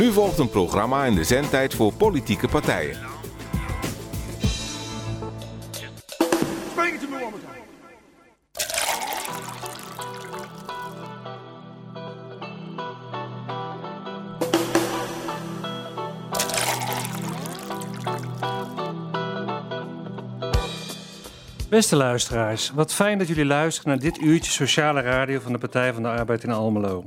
Nu volgt een programma in de zendtijd voor politieke partijen. Beste luisteraars, wat fijn dat jullie luisteren naar dit uurtje sociale radio van de Partij van de Arbeid in Almelo.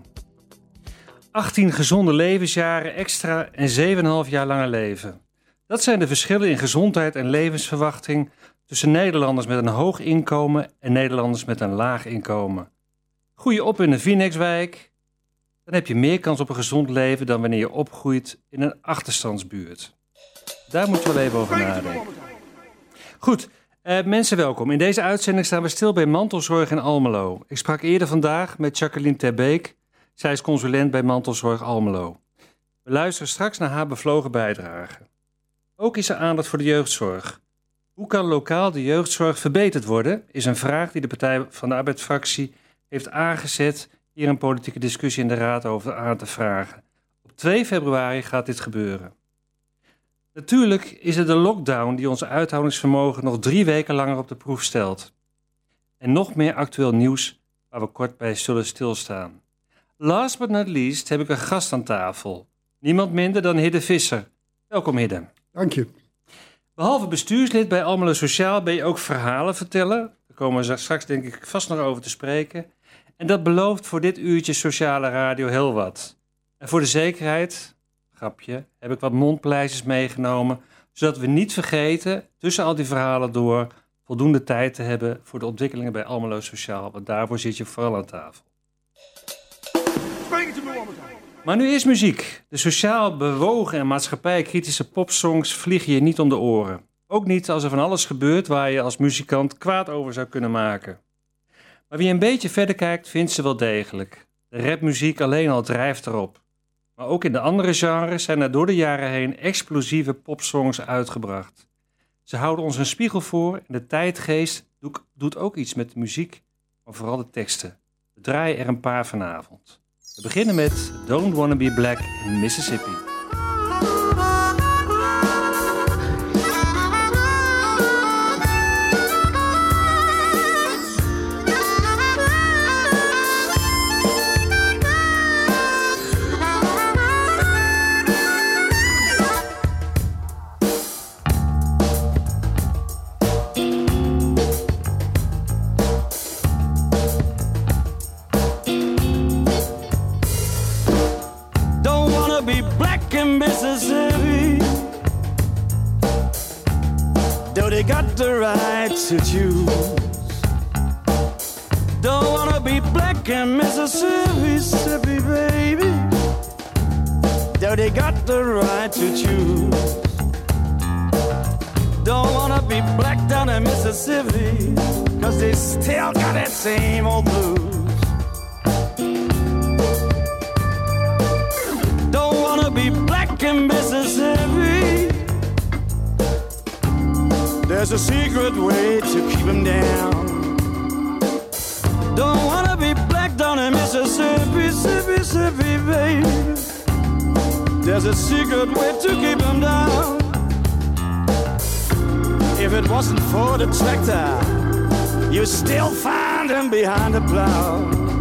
18 gezonde levensjaren extra en 7,5 jaar langer leven. Dat zijn de verschillen in gezondheid en levensverwachting tussen Nederlanders met een hoog inkomen en Nederlanders met een laag inkomen. Groei je op in een Vinexwijk, dan heb je meer kans op een gezond leven dan wanneer je opgroeit in een achterstandsbuurt. Daar moeten we wel even over nadenken. Goed, uh, mensen welkom. In deze uitzending staan we stil bij mantelzorg in Almelo. Ik sprak eerder vandaag met Jacqueline Terbeek. Zij is consulent bij Mantelzorg Almelo. We luisteren straks naar haar bevlogen bijdrage. Ook is er aandacht voor de jeugdzorg. Hoe kan lokaal de jeugdzorg verbeterd worden, is een vraag die de Partij van de Arbeidsfractie heeft aangezet hier een politieke discussie in de Raad over aan te vragen. Op 2 februari gaat dit gebeuren. Natuurlijk is het de lockdown die ons uithoudingsvermogen nog drie weken langer op de proef stelt. En nog meer actueel nieuws waar we kort bij zullen stilstaan. Last but not least heb ik een gast aan tafel. Niemand minder dan Hidde Visser. Welkom Hidde. Dank je. Behalve bestuurslid bij Almelo Sociaal ben je ook verhalen vertellen. Daar komen we straks denk ik vast nog over te spreken. En dat belooft voor dit uurtje sociale radio heel wat. En voor de zekerheid, grapje, heb ik wat mondpleisters meegenomen, zodat we niet vergeten, tussen al die verhalen door, voldoende tijd te hebben voor de ontwikkelingen bij Almelo Sociaal. Want daarvoor zit je vooral aan tafel. Maar nu is muziek. De sociaal bewogen en maatschappijkritische popsongs vliegen je niet om de oren. Ook niet als er van alles gebeurt waar je als muzikant kwaad over zou kunnen maken. Maar wie een beetje verder kijkt, vindt ze wel degelijk. De rapmuziek alleen al drijft erop. Maar ook in de andere genres zijn er door de jaren heen explosieve popsongs uitgebracht. Ze houden ons een spiegel voor en de tijdgeest doet ook iets met de muziek, maar vooral de teksten. We draaien er een paar vanavond. We beginnen met Don't Wanna Be Black in Mississippi. The right to choose. Don't wanna be black in Mississippi, Mississippi, baby. Though they got the right to choose. Don't wanna be black down in Mississippi, cause they still got that same old blues. Don't wanna be black in Mississippi. There's a secret way to keep him down. Don't wanna be black down in Mississippi, Mississippi, Mississippi, baby. There's a secret way to keep him down. If it wasn't for the tractor, you still find him behind the plow.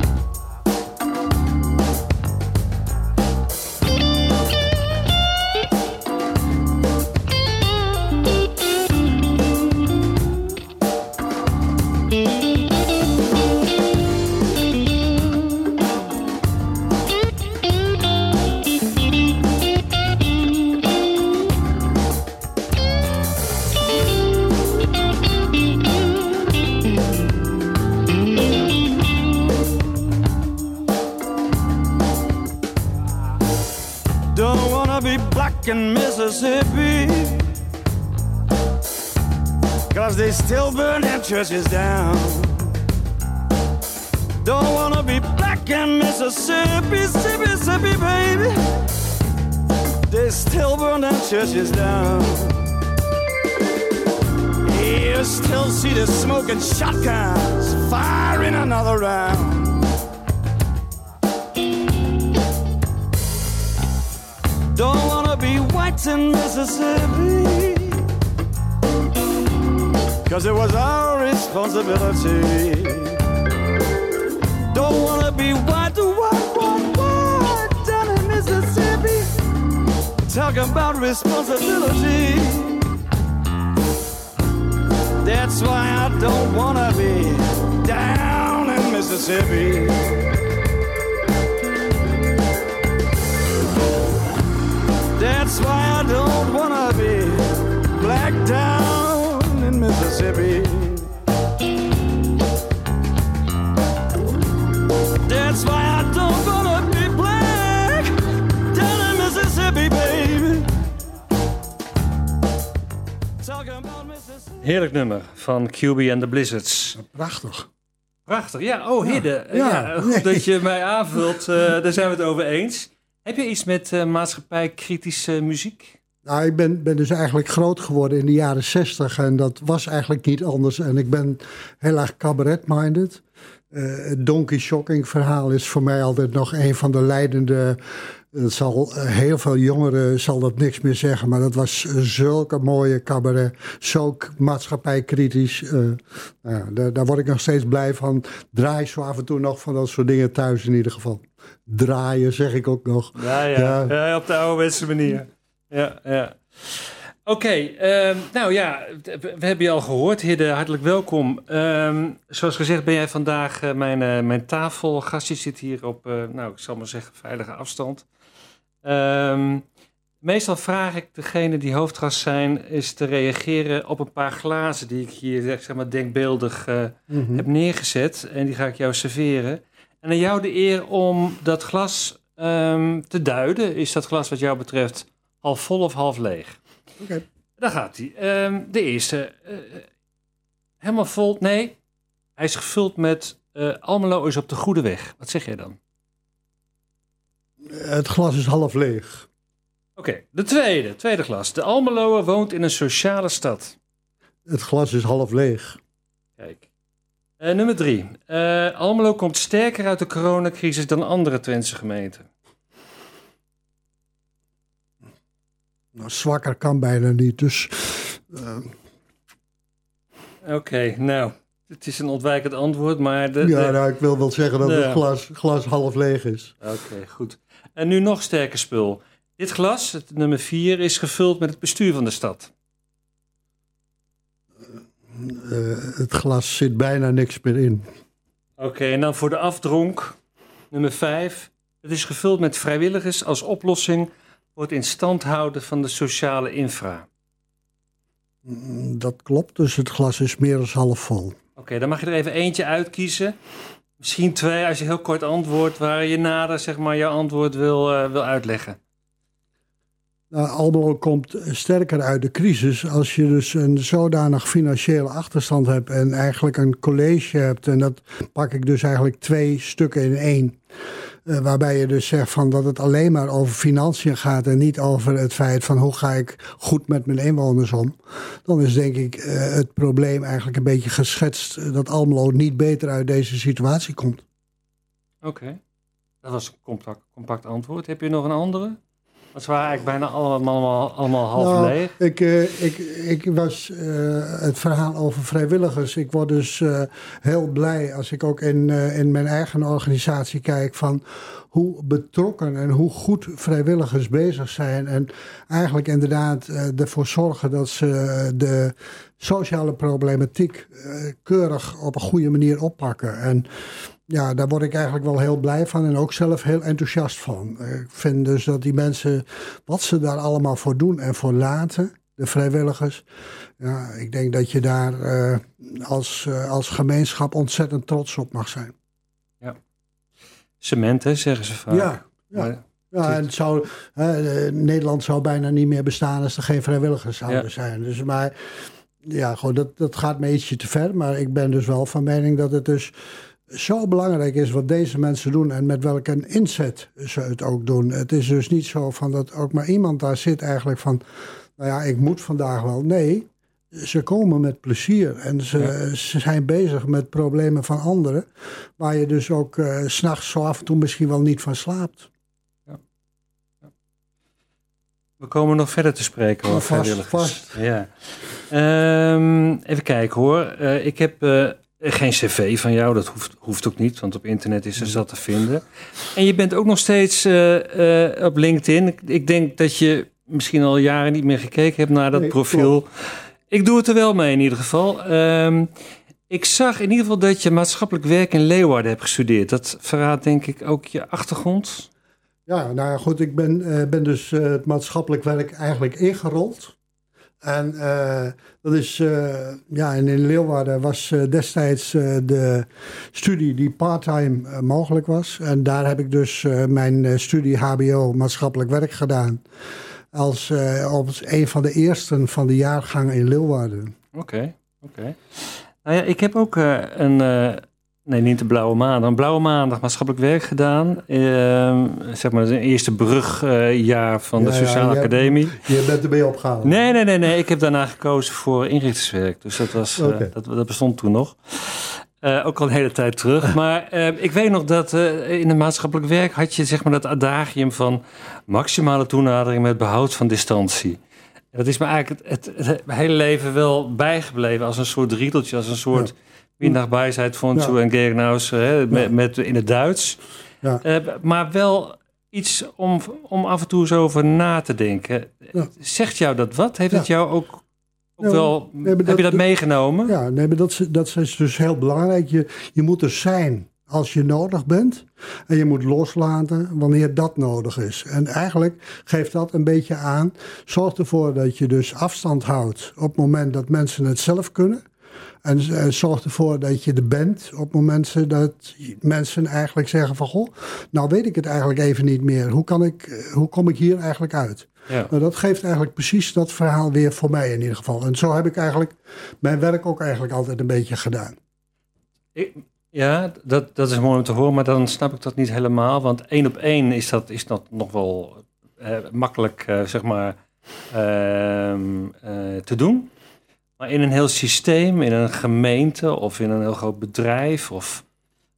Their churches down. Don't wanna be black in Mississippi, Mississippi, baby. They still burn their churches down. You still see the smoking shotguns firing another round. Don't wanna be white in Mississippi. Cause it was our responsibility. Don't wanna be white to white, white, white down in Mississippi. Talking about responsibility. That's why I don't wanna be down in Mississippi. Heerlijk nummer van QB and the Blizzards. Prachtig. Prachtig. Ja, oh Hidde. Ja, Ja, goed nee. dat je mij aanvult. eh, daar zijn we het over eens. Heb je iets met eh maatschappij-kritische muziek? Nou, ik ben, ben dus eigenlijk groot geworden in de jaren zestig en dat was eigenlijk niet anders. En ik ben heel erg cabaret-minded. Eh, het Donkey Shocking verhaal is voor mij altijd nog een van de leidende. Het zal, eh, heel veel jongeren zal dat niks meer zeggen, maar dat was eh, zulke mooie cabaret. Zo maatschappijkritisch. eh, nou daar, daar word ik nog steeds blij van. Draai zo af en toe nog van dat soort dingen thuis in ieder geval. Draaien zeg ik ook nog. Ja, ja. Ja. ja op de ouderwetse manier. Ja, ja. Oké, ehm, nou ja, we, hebben je al gehoord. Hidde, hartelijk welkom. Ehm, zoals gezegd ben jij vandaag mijn, mijn tafelgast. Je zit hier op, nou, ik zal maar zeggen, veilige afstand. Ehm, meestal vraag ik degene die hoofdgast zijn... is te reageren op een paar glazen... die ik hier zeg maar, denkbeeldig eh, Mhm. heb neergezet. En die ga ik jou serveren. En aan jou de eer om dat glas ehm, te duiden. Is dat glas wat jou betreft half vol of half leeg? Oké. Daar gaat hij. Ehm, de eerste. eh, helemaal vol. Nee, hij is gevuld met eh, Almelo is op de goede weg. Wat zeg jij dan? Het glas is half leeg. Oké, de tweede. Tweede glas. De Almeloer woont in een sociale stad. Het glas is half leeg. Kijk. Eh, nummer drie. Eh, Almelo komt sterker uit de coronacrisis dan andere Twentse gemeenten. Nou, zwakker kan bijna niet. Dus eh, Oké, nou. Het is een ontwijkend antwoord, maar... De, ja, de- nou, ik wil wel zeggen dat het glas, glas half leeg is. Oké, goed. En nu nog sterker spul. Dit glas, het nummer 4, is gevuld met het bestuur van de stad. Eh, het glas zit bijna niks meer in. Oké, en dan voor de afdronk, nummer 5. Het is gevuld met vrijwilligers als oplossing voor het in stand houden van de sociale infra. Mm, Dat klopt, dus het glas is meer dan half vol. Oké, dan mag je er even eentje uitkiezen. Misschien twee, als je heel kort antwoordt, waar je nader zeg maar, jouw antwoord wil, eh, wil uitleggen. Nou, Almelo komt sterker uit de crisis als je dus een zodanig financiële achterstand hebt en eigenlijk een college hebt. En dat pak ik dus eigenlijk twee stukken in één. Eh, waarbij je dus zegt van dat het alleen maar over financiën gaat en niet over het feit van hoe ga ik goed met mijn inwoners om. Dan is denk ik eh, het probleem eigenlijk een beetje geschetst dat Almelo niet beter uit deze situatie komt. Oké, dat was een compact, compact antwoord. Heb je nog een andere? Ze waren eigenlijk bijna allemaal, allemaal, half Nou, leeg. Ik, eh, ik, ik was eh, het verhaal over vrijwilligers. Ik word dus eh, heel blij als ik ook in, in mijn eigen organisatie kijk van hoe betrokken en hoe goed vrijwilligers bezig zijn. En eigenlijk inderdaad ervoor zorgen dat ze de sociale problematiek keurig op een goede manier oppakken. En ja, daar word ik eigenlijk wel heel blij van en ook zelf heel enthousiast van. Eh, Ik vind dus dat die mensen, wat ze daar allemaal voor doen en voor laten, de vrijwilligers. Ja, ik denk dat je daar eh, als, eh, als gemeenschap ontzettend trots op mag zijn. Cement, hè, zeggen ze vaak. Ja, ja. Maar- Ja, en het zou, Nederland zou bijna niet meer bestaan als er geen vrijwilligers zouden Ja. zijn. Dus maar ja, gewoon, dat, dat gaat me ietsje te ver. Maar ik ben dus wel van mening dat het dus zo belangrijk is wat deze mensen doen en met welke inzet ze het ook doen. Het is dus niet zo van dat ook maar iemand daar zit eigenlijk van, nou ja, ik moet vandaag wel. Nee, ze komen met plezier en ze, ze zijn bezig met problemen van anderen, waar je dus ook eh, s s'nachts zo af en toe misschien wel niet van slaapt. We komen nog verder te spreken over vast, vast. Ja. Ehm, even kijken hoor. Eh, ik heb eh, geen cv van jou, dat hoeft, hoeft ook niet, want op internet is er dat te vinden. En je bent ook nog steeds eh, eh, op LinkedIn. Ik, ik denk dat je misschien al jaren niet meer gekeken hebt naar dat Nee, profiel. Ik doe het er wel mee in ieder geval. Ehm, ik zag in ieder geval dat je maatschappelijk werk in Leeuwarden hebt gestudeerd. Dat verraadt denk ik ook je achtergrond. Ja, nou goed, ik ben, eh, ben dus eh, het maatschappelijk werk eigenlijk ingerold. En eh, dat is, eh, ja, in Leeuwarden was eh, destijds de studie die parttime mogelijk was. En daar heb ik dus mijn studie HBO maatschappelijk werk gedaan. Als, als een van de eersten van de jaargang in Leeuwarden. Oké, oké. Nou ja, ik heb ook een, nee niet de Blauwe Maandag, een Blauwe Maandag maatschappelijk werk gedaan. Ehm, zeg maar, het eerste brugjaar van de Ja, Sociale je Academie. Je bent ermee opgehaald. Nee, nee, nee, nee. Ik heb daarna gekozen voor inrichterswerk. Dus dat, was, eh, dat, dat bestond toen nog. Eh, ook al een hele tijd terug. Maar eh, ik weet nog dat eh, in het maatschappelijk werk had je zeg maar dat adagium van maximale toenadering met behoud van distantie. En dat is me eigenlijk het, het, het hele leven wel bijgebleven als een soort riedeltje, als een soort Windachbijsheid von Ja. en Gegenhaus, hè, met, met, in het Duits. Ja. Eh, maar wel iets om, om af en toe eens over na te denken. Ja. Zegt jou dat wat? Heeft het jou ook, ook Ja, wel... nee, heb dat- je dat meegenomen? Ja, nee, maar dat, is- dat is dus heel belangrijk. Je, je moet er zijn als je nodig bent. En je moet loslaten wanneer dat nodig is. En eigenlijk geeft dat een beetje aan. Zorg ervoor dat je dus afstand houdt op het moment dat mensen het zelf kunnen. En eh, zorg ervoor dat je er bent op het moment dat mensen eigenlijk zeggen van... Goh, nou weet ik het eigenlijk even niet meer. Hoe, kan ik, eh, hoe kom ik hier eigenlijk uit? Ja. Nou, dat geeft eigenlijk precies dat verhaal weer voor mij in ieder geval. En zo heb ik eigenlijk mijn werk ook eigenlijk altijd een beetje gedaan. Ik- ja, dat, dat is mooi om te horen, maar dan snap ik dat niet helemaal. Want één op één is dat, is dat nog wel eh, makkelijk, eh, zeg maar, ehm, eh, te doen. Maar in een heel systeem, in een gemeente of in een heel groot bedrijf of,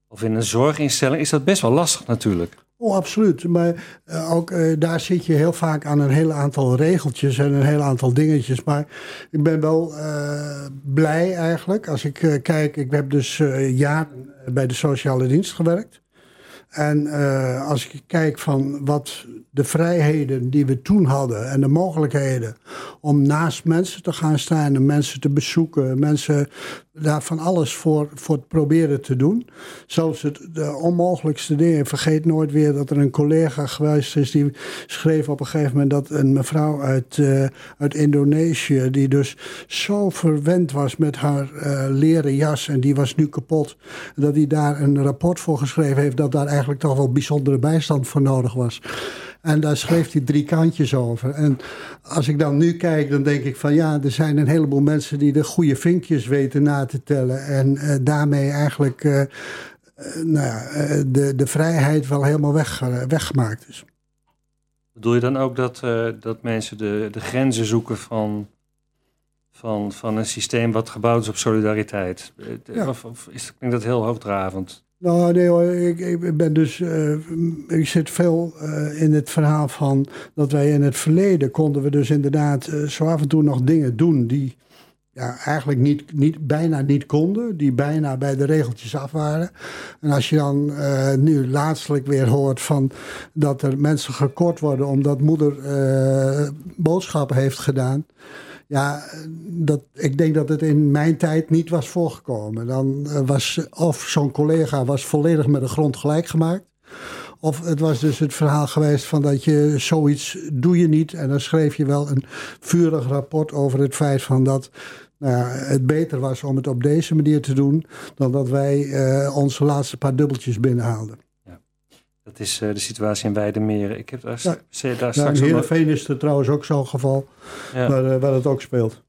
of in een zorginstelling is dat best wel lastig natuurlijk. Oh, absoluut. Maar eh, ook eh, daar zit je heel vaak aan een heel aantal regeltjes en een heel aantal dingetjes. Maar ik ben wel eh, blij eigenlijk. Als ik kijk, ik heb dus jaren bij de sociale dienst gewerkt. En eh, als ik kijk van wat de vrijheden die we toen hadden en de mogelijkheden om naast mensen te gaan staan en mensen te bezoeken, mensen daar van alles voor, voor te proberen te doen. Zelfs het de onmogelijkste dingen. Vergeet nooit weer dat er een collega geweest is die schreef op een gegeven moment dat een mevrouw uit, eh, uit Indonesië, die dus zo verwend was met haar eh, leren jas en die was nu kapot, dat hij daar een rapport voor geschreven heeft dat daar eigenlijk toch wel bijzondere bijstand voor nodig was. En daar schreef hij drie kantjes over. En als ik dan nu kijk, dan denk ik van ja, er zijn een heleboel mensen die de goede vinkjes weten na te tellen. En eh, daarmee eigenlijk eh, eh, nou ja, de, de vrijheid wel helemaal weg, weggemaakt is. Bedoel je dan ook dat, dat mensen de, de grenzen zoeken van, van, van een systeem wat gebouwd is op solidariteit? Ja. Of, of is, klinkt dat heel hoogdravend? Nou, nee hoor, ik, ik ben dus. eh, ik zit veel eh, in het verhaal van dat wij in het verleden konden we dus inderdaad eh, zo af en toe nog dingen doen die ja, eigenlijk niet, niet, bijna niet konden, die bijna bij de regeltjes af waren. En als je dan nu laatstelijk weer hoort van dat er mensen gekort worden omdat moeder boodschappen heeft gedaan. Ja, dat, ik denk dat het in mijn tijd niet was voorgekomen. Dan eh, was of zo'n collega was volledig met de grond gelijk gemaakt. Of het was dus het verhaal geweest van dat je zoiets doe je niet. En dan schreef je wel een vurig rapport over het feit van dat nou ja, het beter was om het op deze manier te doen. Dan dat wij eh, onze laatste paar dubbeltjes binnenhaalden. Dat is eh, de situatie in Weidemeren. Ik heb daar, Ja. daar in straks. Heerenveen is er trouwens ook zo'n geval Ja. waar, waar het ook speelt.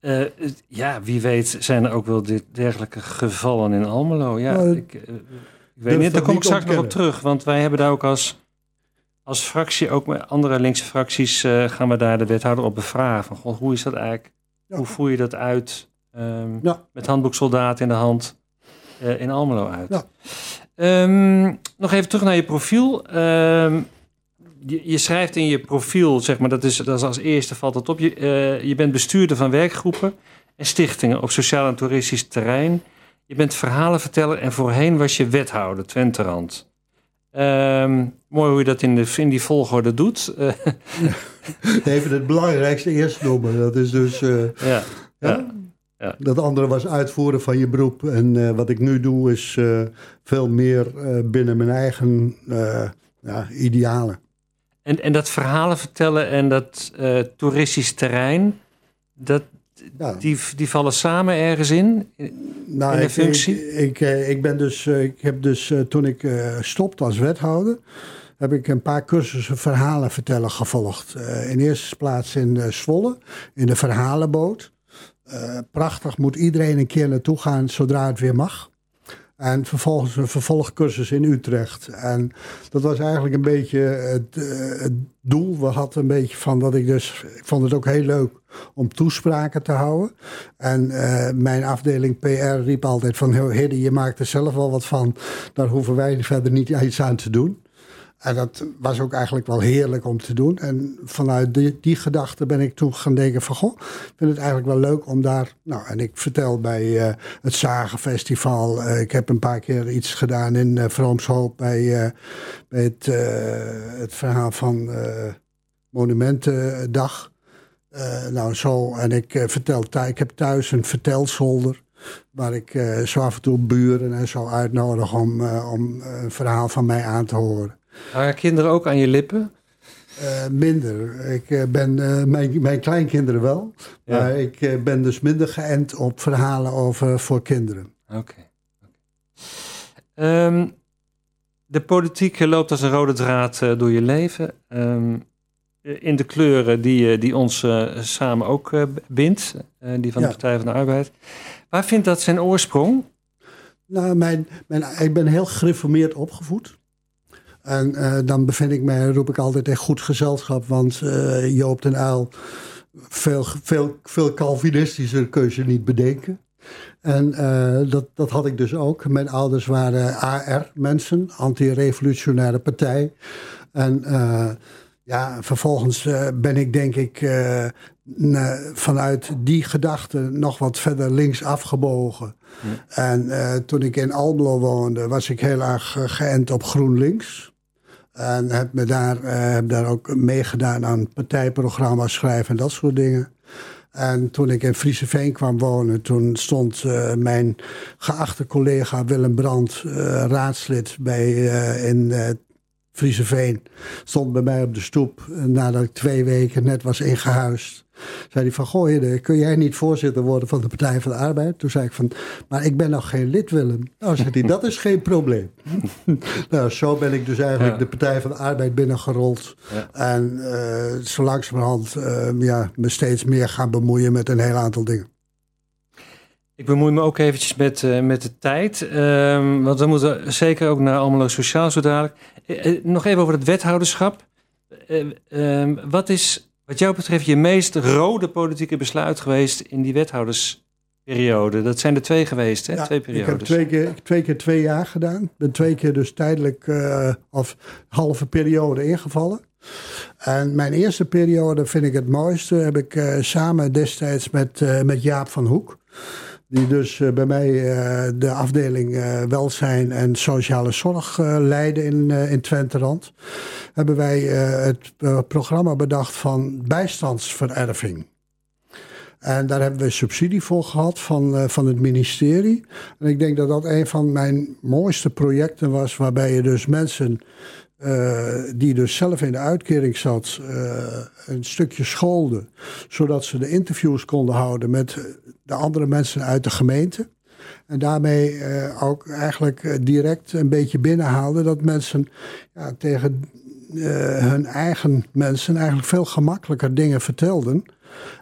Eh, ja, wie weet zijn er ook wel dit, dergelijke gevallen in Almelo. Ja, Nou, ik, ik weet niet, daar kom ik straks nog op terug. Want wij hebben daar ook als, als fractie, ook met andere linkse fracties, gaan we daar de wethouder op bevragen. Van, goh, hoe is dat eigenlijk? Ja. Hoe voer je dat uit Ja. met handboeksoldaten in de hand in Almelo uit? Ehm, nog even terug naar je profiel. Ehm, je, je schrijft in je profiel, zeg maar, dat is, dat is als eerste valt het op. Je, eh, je bent bestuurder van werkgroepen en stichtingen op sociaal en toeristisch terrein. Je bent verhalenverteller en voorheen was je wethouder, Twenterand. Ehm mooi hoe je dat in, de, in die volgorde doet. Even het belangrijkste eerst noemen. Dat is dus. eh, ja, ja? Ja. Dat andere was uitvoeren van je beroep. En eh, wat ik nu doe is eh, veel meer eh, binnen mijn eigen ja, idealen. En, en dat verhalen vertellen en dat toeristisch terrein, dat, Ja. die, die vallen samen ergens in? Nou, in de ik, functie? Ik, ik, ik ben dus, ik heb dus toen ik stopte als wethouder, heb ik een paar cursussen verhalen vertellen gevolgd. In eerste plaats in Zwolle, in de verhalenboot. Eh, prachtig, moet iedereen een keer naartoe gaan zodra het weer mag. En vervolgens een vervolgcursus in Utrecht. En dat was eigenlijk een beetje het, eh, het doel. We hadden een beetje van dat ik dus. Ik vond het ook heel leuk om toespraken te houden. En eh, mijn afdeling PR riep altijd van... "Ho, Hidde, je maakt er zelf wel wat van. Daar hoeven wij verder niet iets aan te doen. En dat was ook eigenlijk wel heerlijk om te doen. En vanuit die, die gedachte ben ik toen gaan denken van... goh, ik vind het eigenlijk wel leuk om daar... Nou, en ik vertel bij eh, het Zagenfestival... eh, ik heb een paar keer iets gedaan in uh, Vroomshoop... bij, eh, bij het, eh, het verhaal van eh, Monumentendag... Uh, nou, zo. En ik uh, vertel ik heb thuis een vertelzolder. Waar ik uh, zo af en toe buren en zo uitnodig om, uh, om een verhaal van mij aan te horen. Hangen kinderen ook aan je lippen? Uh, minder. Ik ben mijn, mijn kleinkinderen wel. Ja. Maar ik ben dus minder geënt op verhalen over voor kinderen. Oké. Okay. okay. um, de politiek loopt als een rode draad door je leven. Um, in de kleuren die, die ons samen ook bindt, die van ja. de Partij van de Arbeid. Waar vindt dat zijn oorsprong? Nou, mijn, mijn, ik ben heel gereformeerd opgevoed. En dan bevind ik mij, roep ik altijd in goed gezelschap, want Joop den Uyl, veel, veel, veel Calvinistischer kun je niet bedenken. En dat, dat had ik dus ook. Mijn ouders waren AR-mensen, anti-revolutionaire partij. En ja, vervolgens uh, ben ik denk ik uh, vanuit die gedachte nog wat verder links afgebogen. Ja. En uh, toen ik in Almelo woonde, was ik heel erg geënt op GroenLinks. En heb, me daar, heb daar ook meegedaan aan partijprogramma's schrijven en dat soort dingen. En toen ik in Frieseveen kwam wonen, toen stond uh, mijn geachte collega Willem Brandt, uh, raadslid bij, uh, in Frieseveen, stond bij mij op de stoep. Nadat ik twee weken net was ingehuisd. Zei hij van, goh, kun jij niet voorzitter worden van de Partij van de Arbeid? Toen zei ik van, maar ik ben nog geen lid, Willem. Nou, zei hij, dat is geen probleem. nou, zo ben ik dus eigenlijk ja. de Partij van de Arbeid binnengerold. Ja. En uh, zo langzamerhand uh, ja, me steeds meer gaan bemoeien met een heel aantal dingen. Ik bemoei me ook eventjes met, uh, met de tijd. Uh, want we moeten zeker ook naar Almelo Sociaal zo dadelijk. Uh, nog even over het wethouderschap. Ehm, wat is wat jou betreft je meest rode politieke besluit geweest in die wethoudersperiode? Dat zijn er twee geweest, hè? Ja, twee periodes. Ik heb twee keer, twee keer twee jaar gedaan. Ik ben twee keer dus tijdelijk of halve periode ingevallen. En mijn eerste periode vind ik het mooiste. Heb ik uh, samen destijds met, uh, met Jaap van Hoek. Die dus uh, bij mij de afdeling welzijn en sociale zorg leidde in, in Twenterand. Hebben wij het programma bedacht van bijstandsvererving. En daar hebben we subsidie voor gehad van, van het ministerie. En ik denk dat dat een van mijn mooiste projecten was, waarbij je dus mensen uh, die dus zelf in de uitkering zat, uh, een stukje schoolde. Zodat ze de interviews konden houden met de andere mensen uit de gemeente. En daarmee uh, ook eigenlijk direct een beetje binnenhaalde dat mensen ja, tegen hun eigen mensen eigenlijk veel gemakkelijker dingen vertelden.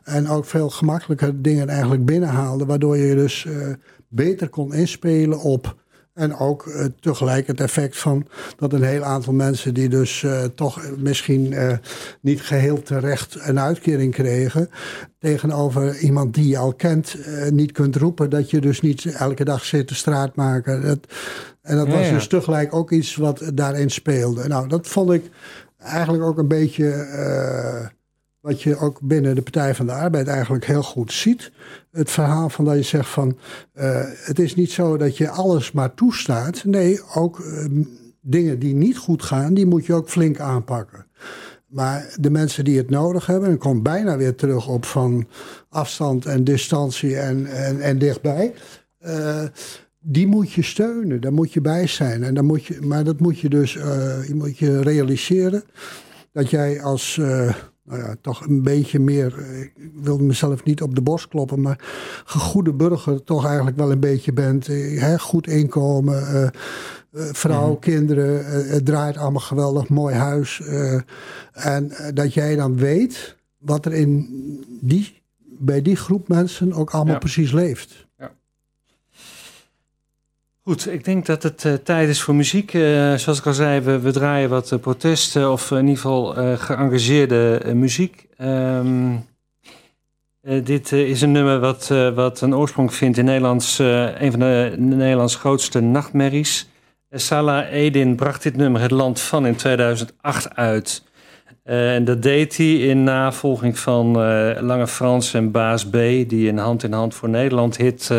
En ook veel gemakkelijker dingen eigenlijk binnenhaalden. Waardoor je dus beter kon inspelen op en ook uh, tegelijk het effect van dat een heel aantal mensen die dus uh, toch misschien uh, niet geheel terecht een uitkering kregen, tegenover iemand die je al kent, niet kunt roepen dat je dus niet elke dag zit te straat maken. Dat, en dat ja, was ja. dus tegelijk ook iets wat daarin speelde. Nou, dat vond ik eigenlijk ook een beetje eh, wat je ook binnen de Partij van de Arbeid eigenlijk heel goed ziet. Het verhaal van dat je zegt van uh, het is niet zo dat je alles maar toestaat. Nee, ook uh, dingen die niet goed gaan, die moet je ook flink aanpakken. Maar de mensen die het nodig hebben, en ik kom bijna weer terug op van afstand en distantie en, en, en dichtbij. Uh, die moet je steunen, daar moet je bij zijn. En dan moet je, maar dat moet je dus je moet je realiseren. Dat jij als nou ja, toch een beetje meer, ik wil mezelf niet op de borst kloppen, maar gegoede burger toch eigenlijk wel een beetje bent. Hè, goed inkomen, vrouw, mm -hmm. kinderen, het draait allemaal geweldig, mooi huis. en dat jij dan weet wat er in die, bij die groep mensen ook allemaal ja. precies leeft. Goed, ik denk dat het uh, tijd is voor muziek. Uh, zoals ik al zei, we, draaien wat uh, protesten of in ieder geval geëngageerde muziek. Um, dit is een nummer wat, wat een oorsprong vindt in Nederlands, een van de Nederlands grootste nachtmerries. Salah Edin bracht dit nummer Het Land van in 2008 uit. en dat deed hij in navolging van Lange Frans en Baas B, die een hand in hand voor Nederland hit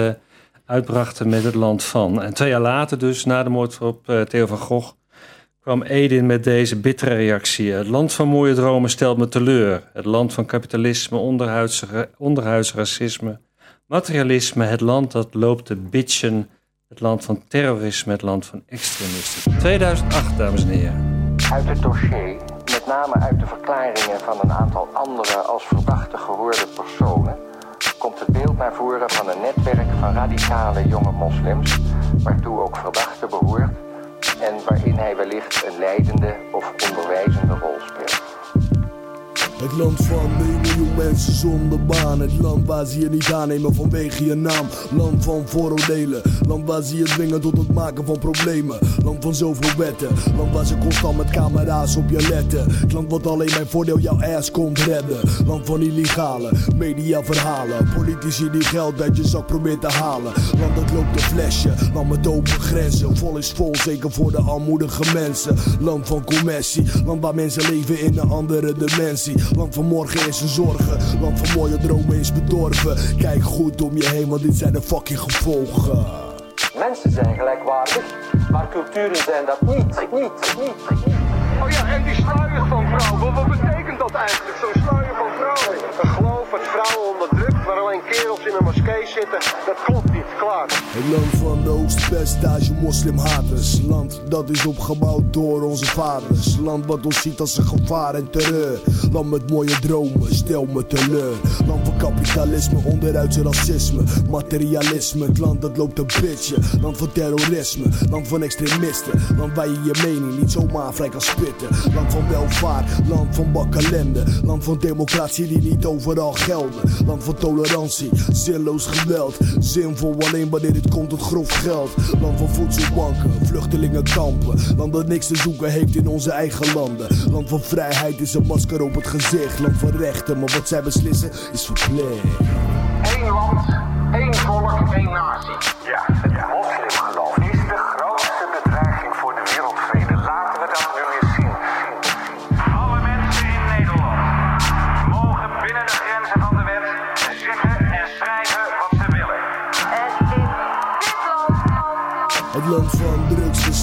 uitbrachten met het land van. En twee jaar later dus, na de moord op uh, Theo van Gogh, kwam Edin met deze bittere reactie. Het land van mooie dromen stelt me teleur. Het land van kapitalisme, onderhuids racisme, materialisme. Het land dat loopt te bitchen. Het land van terrorisme, het land van extremisten. 2008, dames en heren. Uit het dossier, met name uit de verklaringen van een aantal andere als verdachte gehoorde personen komt het beeld naar voren van een netwerk van radicale jonge moslims, waartoe ook verdachte behoort en waarin hij wellicht een leidende of onderwijzende rol speelt. Het land van 1 miljoen mensen zonder baan. Het land waar ze je niet aannemen vanwege je naam. Land van vooroordelen. Land waar ze je dwingen tot het maken van problemen. Land van zoveel wetten. Land waar ze constant met camera's op je letten. Het land wat alleen mijn voordeel jouw ass komt redden. Land van illegale mediaverhalen. Politici die geld uit je zak proberen te halen. Land dat loopt een flesje. Land met open grenzen. Vol is vol, zeker voor de armoedige mensen. Land van commercie. Land waar mensen leven in een andere dimensie. Land van morgen is een zorgen. Land van mooie dromen is bedorven. Kijk goed om je heen, want dit zijn de fucking gevolgen. Mensen zijn gelijkwaardig, maar culturen zijn dat niet. Niet, niet, niet. Oh ja, en die sluier van vrouwen, wat betekent dat eigenlijk, zo'n sluier van vrouwen? Een geloof dat vrouwen onderdrukt, waar alleen kerels in een moskee zitten, dat klopt niet, klaar. Het land van de hoogste moslimhaters. Land dat is opgebouwd door onze vaders. Land wat ons ziet als een gevaar en terreur. Land met mooie dromen, stel me teleur. Land van kapitalisme, onderuitse racisme. Materialisme, het land dat loopt een bitje. Land van terrorisme, land van extremisten. Land waar je je mening niet zomaar vrij kan spitten. Land van welvaart, land van bakkalende. Land van democratie die niet overal gelden. Land van tolerantie, zinloos geweld. Zinvol alleen wanneer het komt tot grof geld. Land van voedselbanken, vluchtelingenkampen. Land dat niks te zoeken heeft in onze eigen landen. Land van vrijheid is een masker op het gezicht. Land van rechten, maar wat zij beslissen is verplicht. Eén land, één volk, één natie. Ja, het Het land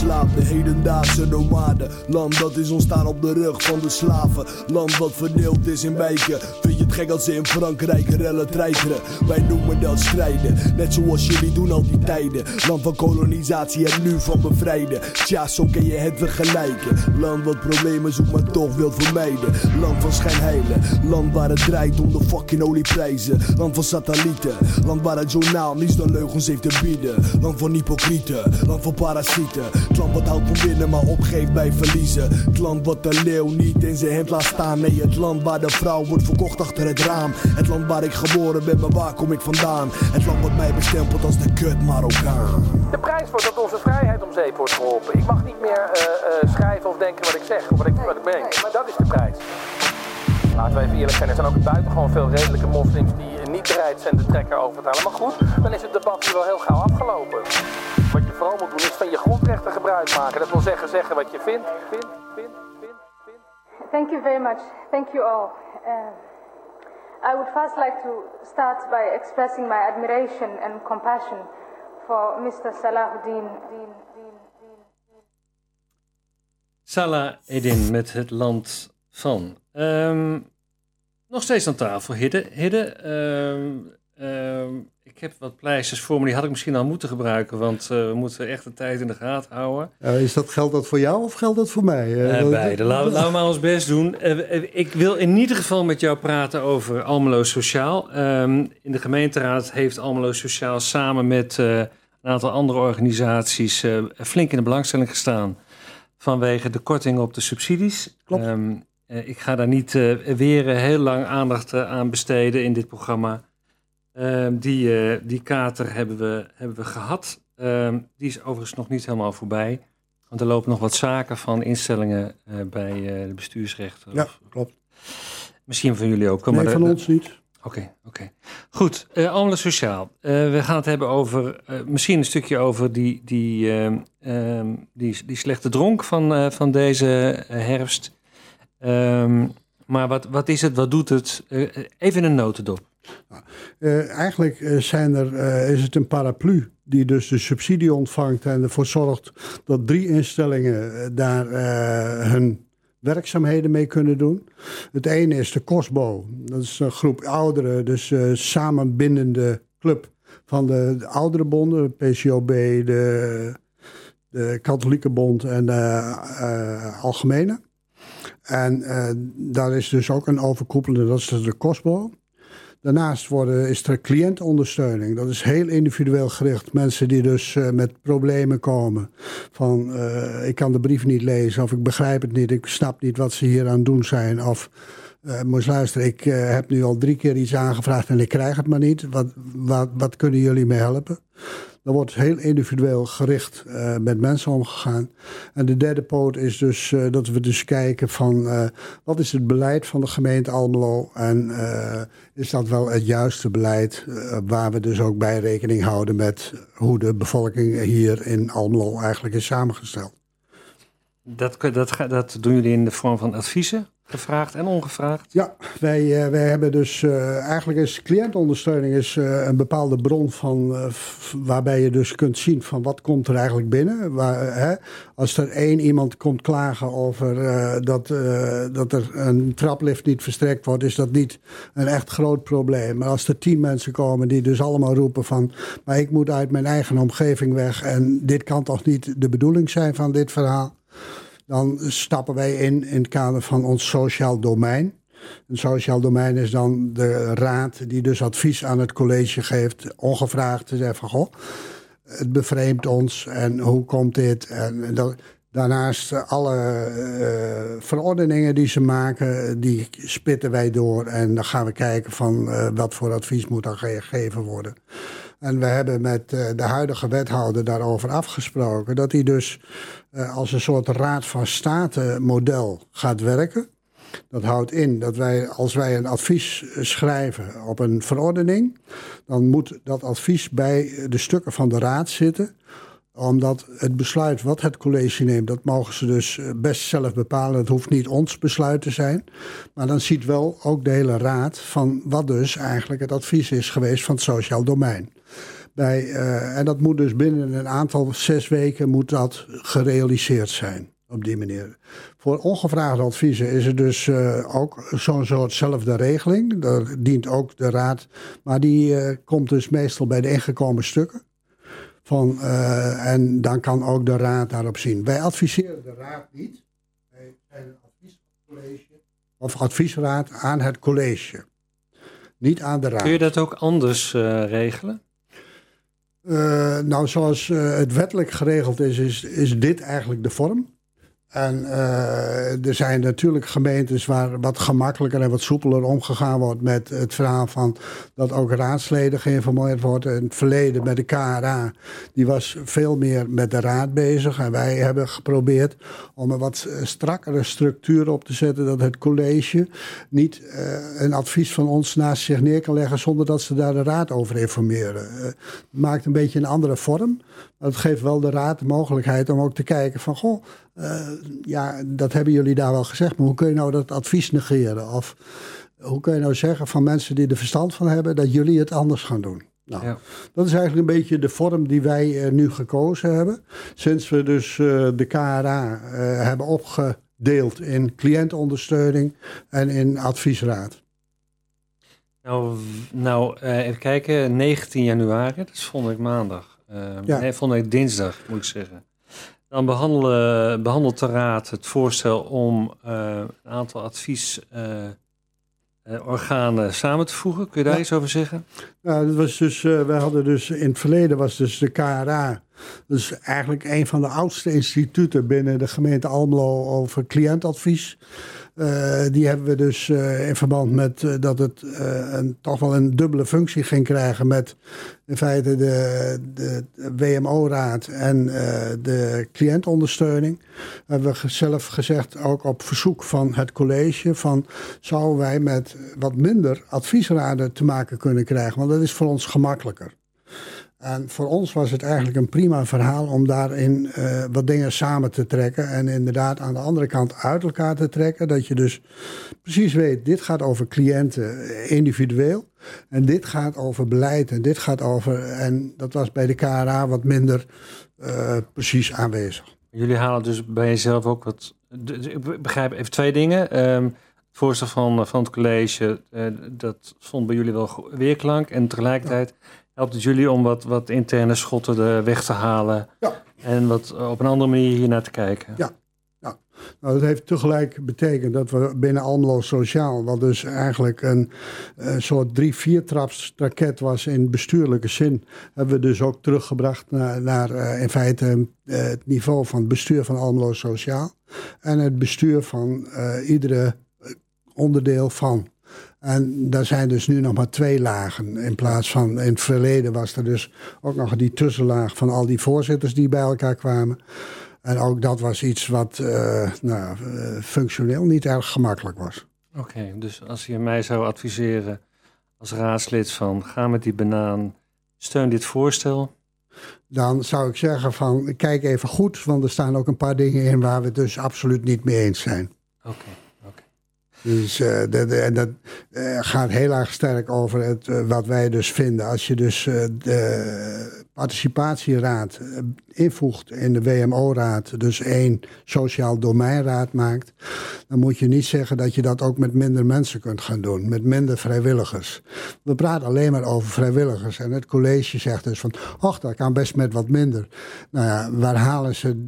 verslaafde, hedendaagse nomaden. Land dat is ontstaan op de rug van de slaven. Land wat verdeeld is in wijken. Vind je het gek als ze in Frankrijk rellen treiteren? Wij noemen dat strijden. Net zoals jullie doen al die tijden. Land van kolonisatie en nu van bevrijden. Tja, zo kun je het vergelijken. Land wat problemen zoekt maar toch wil vermijden. Land van schijnheilen. Land waar het draait om de fucking olieprijzen. Land van satellieten. Land waar het journaal niets dan leugens heeft te bieden. Land van hypocrieten. Land van parasieten. Klant wat houdt van winnen maar opgeeft bij verliezen. Het land wat de leeuw niet in zijn hand laat staan. Nee, het land waar de vrouw wordt verkocht achter het raam. Het land waar ik geboren ben, maar waar kom ik vandaan? Het land wat mij bestempelt als de kut Marokkaan. De prijs wordt dat onze vrijheid om zeep wordt geholpen. Ik mag niet meer uh, uh, schrijven of denken wat ik zeg of wat ik, wat ik meen. Maar dat is de prijs. Laten we even eerlijk zijn, er zijn ook buitengewoon veel redelijke moslims die bereid zijn de trekker over te halen. Maar goed, dan is het debat hier wel heel gauw afgelopen. Wat je vooral moet doen is van je grondrechten gebruik maken. Dat wil zeggen zeggen wat je vindt, vindt, vindt, vindt, vindt. thank you very much. Thank you all. Uh, I would first like to start by expressing my admiration and compassion for Mr. Salahuddin. Salah Edin met het land van. Um, nog steeds aan tafel, Hidde. Hidde, um, um, ik heb wat pleisters voor me, die had ik misschien al moeten gebruiken, want uh, we moeten echt de tijd in de gaten houden. Uh, is dat, geldt dat voor jou of geldt dat voor mij? Uh, beide. Laten we maar ons best doen. ik wil in ieder geval met jou praten over Almelo Sociaal. Um, in de gemeenteraad heeft Almelo Sociaal samen met een aantal andere organisaties flink in de belangstelling gestaan vanwege de korting op de subsidies. Klopt. Um, ik ga daar niet weer heel lang aandacht aan besteden in dit programma. Um, die, die kater hebben we, hebben we gehad. Um, die is overigens nog niet helemaal voorbij. Want er lopen nog wat zaken van instellingen bij de bestuursrechter. Ja, klopt. Misschien van jullie ook. Nee, maar van ons niet. Oké, okay, oké. Okay. Goed, uh, Sociaal. we gaan het hebben over, misschien een stukje over die, die, ehm, die, die slechte dronk van, van deze herfst. Maar wat, wat is het, wat doet het? even een notendop. Uh, eigenlijk uh, zijn er, uh, is het een paraplu die dus de subsidie ontvangt en ervoor zorgt dat drie instellingen daar hun werkzaamheden mee kunnen doen. Het ene is de COSBO, dat is een groep ouderen, dus samenbindende club van de, de oudere bonden, de PCOB, de, de Katholieke Bond en de Algemene. En daar is dus ook een overkoepelende, dat is de COSBO. Daarnaast worden, is er cliëntondersteuning. Dat is heel individueel gericht. Mensen die dus uh, met problemen komen. Van uh, ik kan de brief niet lezen of ik begrijp het niet. Ik snap niet wat ze hier aan het doen zijn. Of moet luisteren, ik heb nu al drie keer iets aangevraagd en ik krijg het maar niet. Wat, wat, wat kunnen jullie me helpen? Er wordt heel individueel gericht uh, met mensen omgegaan. En de derde poot is dus uh, dat we dus kijken van uh, wat is het beleid van de gemeente Almelo en is dat wel het juiste beleid waar we dus ook bij rekening houden met hoe de bevolking hier in Almelo eigenlijk is samengesteld. Dat, dat, dat doen jullie in de vorm van adviezen? Gevraagd en ongevraagd? Ja, wij, uh, wij hebben dus uh, eigenlijk is cliëntondersteuning is, uh, een bepaalde bron van waarbij je dus kunt zien van wat komt er eigenlijk binnen. Waar, hè, als er één iemand komt klagen over dat, dat er een traplift niet verstrekt wordt, is dat niet een echt groot probleem. Maar als er tien mensen komen die dus allemaal roepen van maar ik moet uit mijn eigen omgeving weg en dit kan toch niet de bedoeling zijn van dit verhaal dan stappen wij in in het kader van ons sociaal domein. Een sociaal domein is dan de raad die dus advies aan het college geeft, ongevraagd te zeggen van goh, het bevreemdt ons en hoe komt dit? En daarnaast alle uh, verordeningen die ze maken, die spitten wij door en dan gaan we kijken van uh, wat voor advies moet dan gegeven worden. En we hebben met de huidige wethouder daarover afgesproken dat hij dus uh, als een soort raad van state model gaat werken. Dat houdt in dat wij, als wij een advies schrijven op een verordening, dan moet dat advies bij de stukken van de raad zitten omdat het besluit wat het college neemt, dat mogen ze dus best zelf bepalen. Het hoeft niet ons besluit te zijn. Maar dan ziet wel ook de hele raad van wat dus eigenlijk het advies is geweest van het sociaal domein. Bij, uh, en dat moet dus binnen een aantal zes weken moet dat gerealiseerd zijn. Op die manier. Voor ongevraagde adviezen is er dus uh, ook zo'n soortzelfde regeling. Daar dient ook de raad. Maar die uh, komt dus meestal bij de ingekomen stukken. Van, en dan kan ook de raad daarop zien. Wij adviseren de raad niet. Wij zijn een. Of adviesraad aan het college. Niet aan de raad. Kun je dat ook anders regelen? Uh, nou, zoals uh, het wettelijk geregeld is, is, is dit eigenlijk de vorm. En uh, er zijn natuurlijk gemeentes waar wat gemakkelijker en wat soepeler omgegaan wordt met het verhaal van dat ook raadsleden geïnformeerd worden. In het verleden met de KRA, die was veel meer met de raad bezig. En wij hebben geprobeerd om een wat strakkere structuur op te zetten. Dat het college niet uh, een advies van ons naast zich neer kan leggen zonder dat ze daar de raad over informeren. Uh, maakt een beetje een andere vorm. Het geeft wel de raad de mogelijkheid om ook te kijken van... goh, ja, dat hebben jullie daar wel gezegd... maar hoe kun je nou dat advies negeren? Of hoe kun je nou zeggen van mensen die er verstand van hebben... dat jullie het anders gaan doen? Nou, ja. Dat is eigenlijk een beetje de vorm die wij nu gekozen hebben. Sinds we dus de KRA hebben opgedeeld in cliëntondersteuning en in adviesraad. Nou, nou even kijken, 19 januari, dat is volgende week maandag. Uh, ja. Nee, volgende week dinsdag moet ik zeggen. Dan behandelen, behandelt de Raad het voorstel om uh, een aantal adviesorganen samen te voegen. Kun je daar ja. iets over zeggen? Nou, dat was dus, we hadden dus in het verleden was dus de KRA. Dus eigenlijk een van de oudste instituten binnen de gemeente Almelo over cliëntadvies. Uh, die hebben we dus uh, in verband met uh, dat het een, toch wel een dubbele functie ging krijgen met in feite de, de WMO-raad en de cliëntondersteuning. Hebben we zelf gezegd, ook op verzoek van het college, van zouden wij met wat minder adviesraden te maken kunnen krijgen, want dat is voor ons gemakkelijker. En voor ons was het eigenlijk een prima verhaal om daarin uh, wat dingen samen te trekken. En inderdaad aan de andere kant uit elkaar te trekken. Dat je dus precies weet, dit gaat over cliënten individueel. En dit gaat over beleid. En dit gaat over. En dat was bij de KRA wat minder uh, precies aanwezig. Jullie halen dus bij jezelf ook wat. Ik begrijp even twee dingen. Um, het voorstel van, van het college, uh, dat vond bij jullie wel weerklank. En tegelijkertijd. Ja helpt het jullie om wat, wat interne schotten er weg te halen. Ja. En wat op een andere manier hier naar te kijken. Ja. ja. Nou, dat heeft tegelijk betekend dat we binnen Almelo Sociaal, wat dus eigenlijk een, een soort traps raket was in bestuurlijke zin, hebben we dus ook teruggebracht naar, naar uh, in feite uh, het niveau van het bestuur van Almelo Sociaal. En het bestuur van uh, iedere onderdeel van. En daar zijn dus nu nog maar twee lagen. In plaats van in het verleden was er dus ook nog die tussenlaag van al die voorzitters die bij elkaar kwamen. En ook dat was iets wat uh, nou, uh, functioneel niet erg gemakkelijk was. Oké, dus als je mij zou adviseren als raadslid van ga met die banaan, steun dit voorstel. Dan zou ik zeggen van kijk even goed, want er staan ook een paar dingen in waar we het dus absoluut niet mee eens zijn. Oké. Dus uh, en dat uh, gaat heel erg sterk over het, wat wij dus vinden. Als je dus de participatieraad invoegt in de WMO-raad, dus één sociaal domeinraad maakt, dan moet je niet zeggen dat je dat ook met minder mensen kunt gaan doen, met minder vrijwilligers. We praten alleen maar over vrijwilligers en het college zegt dus van, ach, dat kan best met wat minder. Nou ja, waar halen ze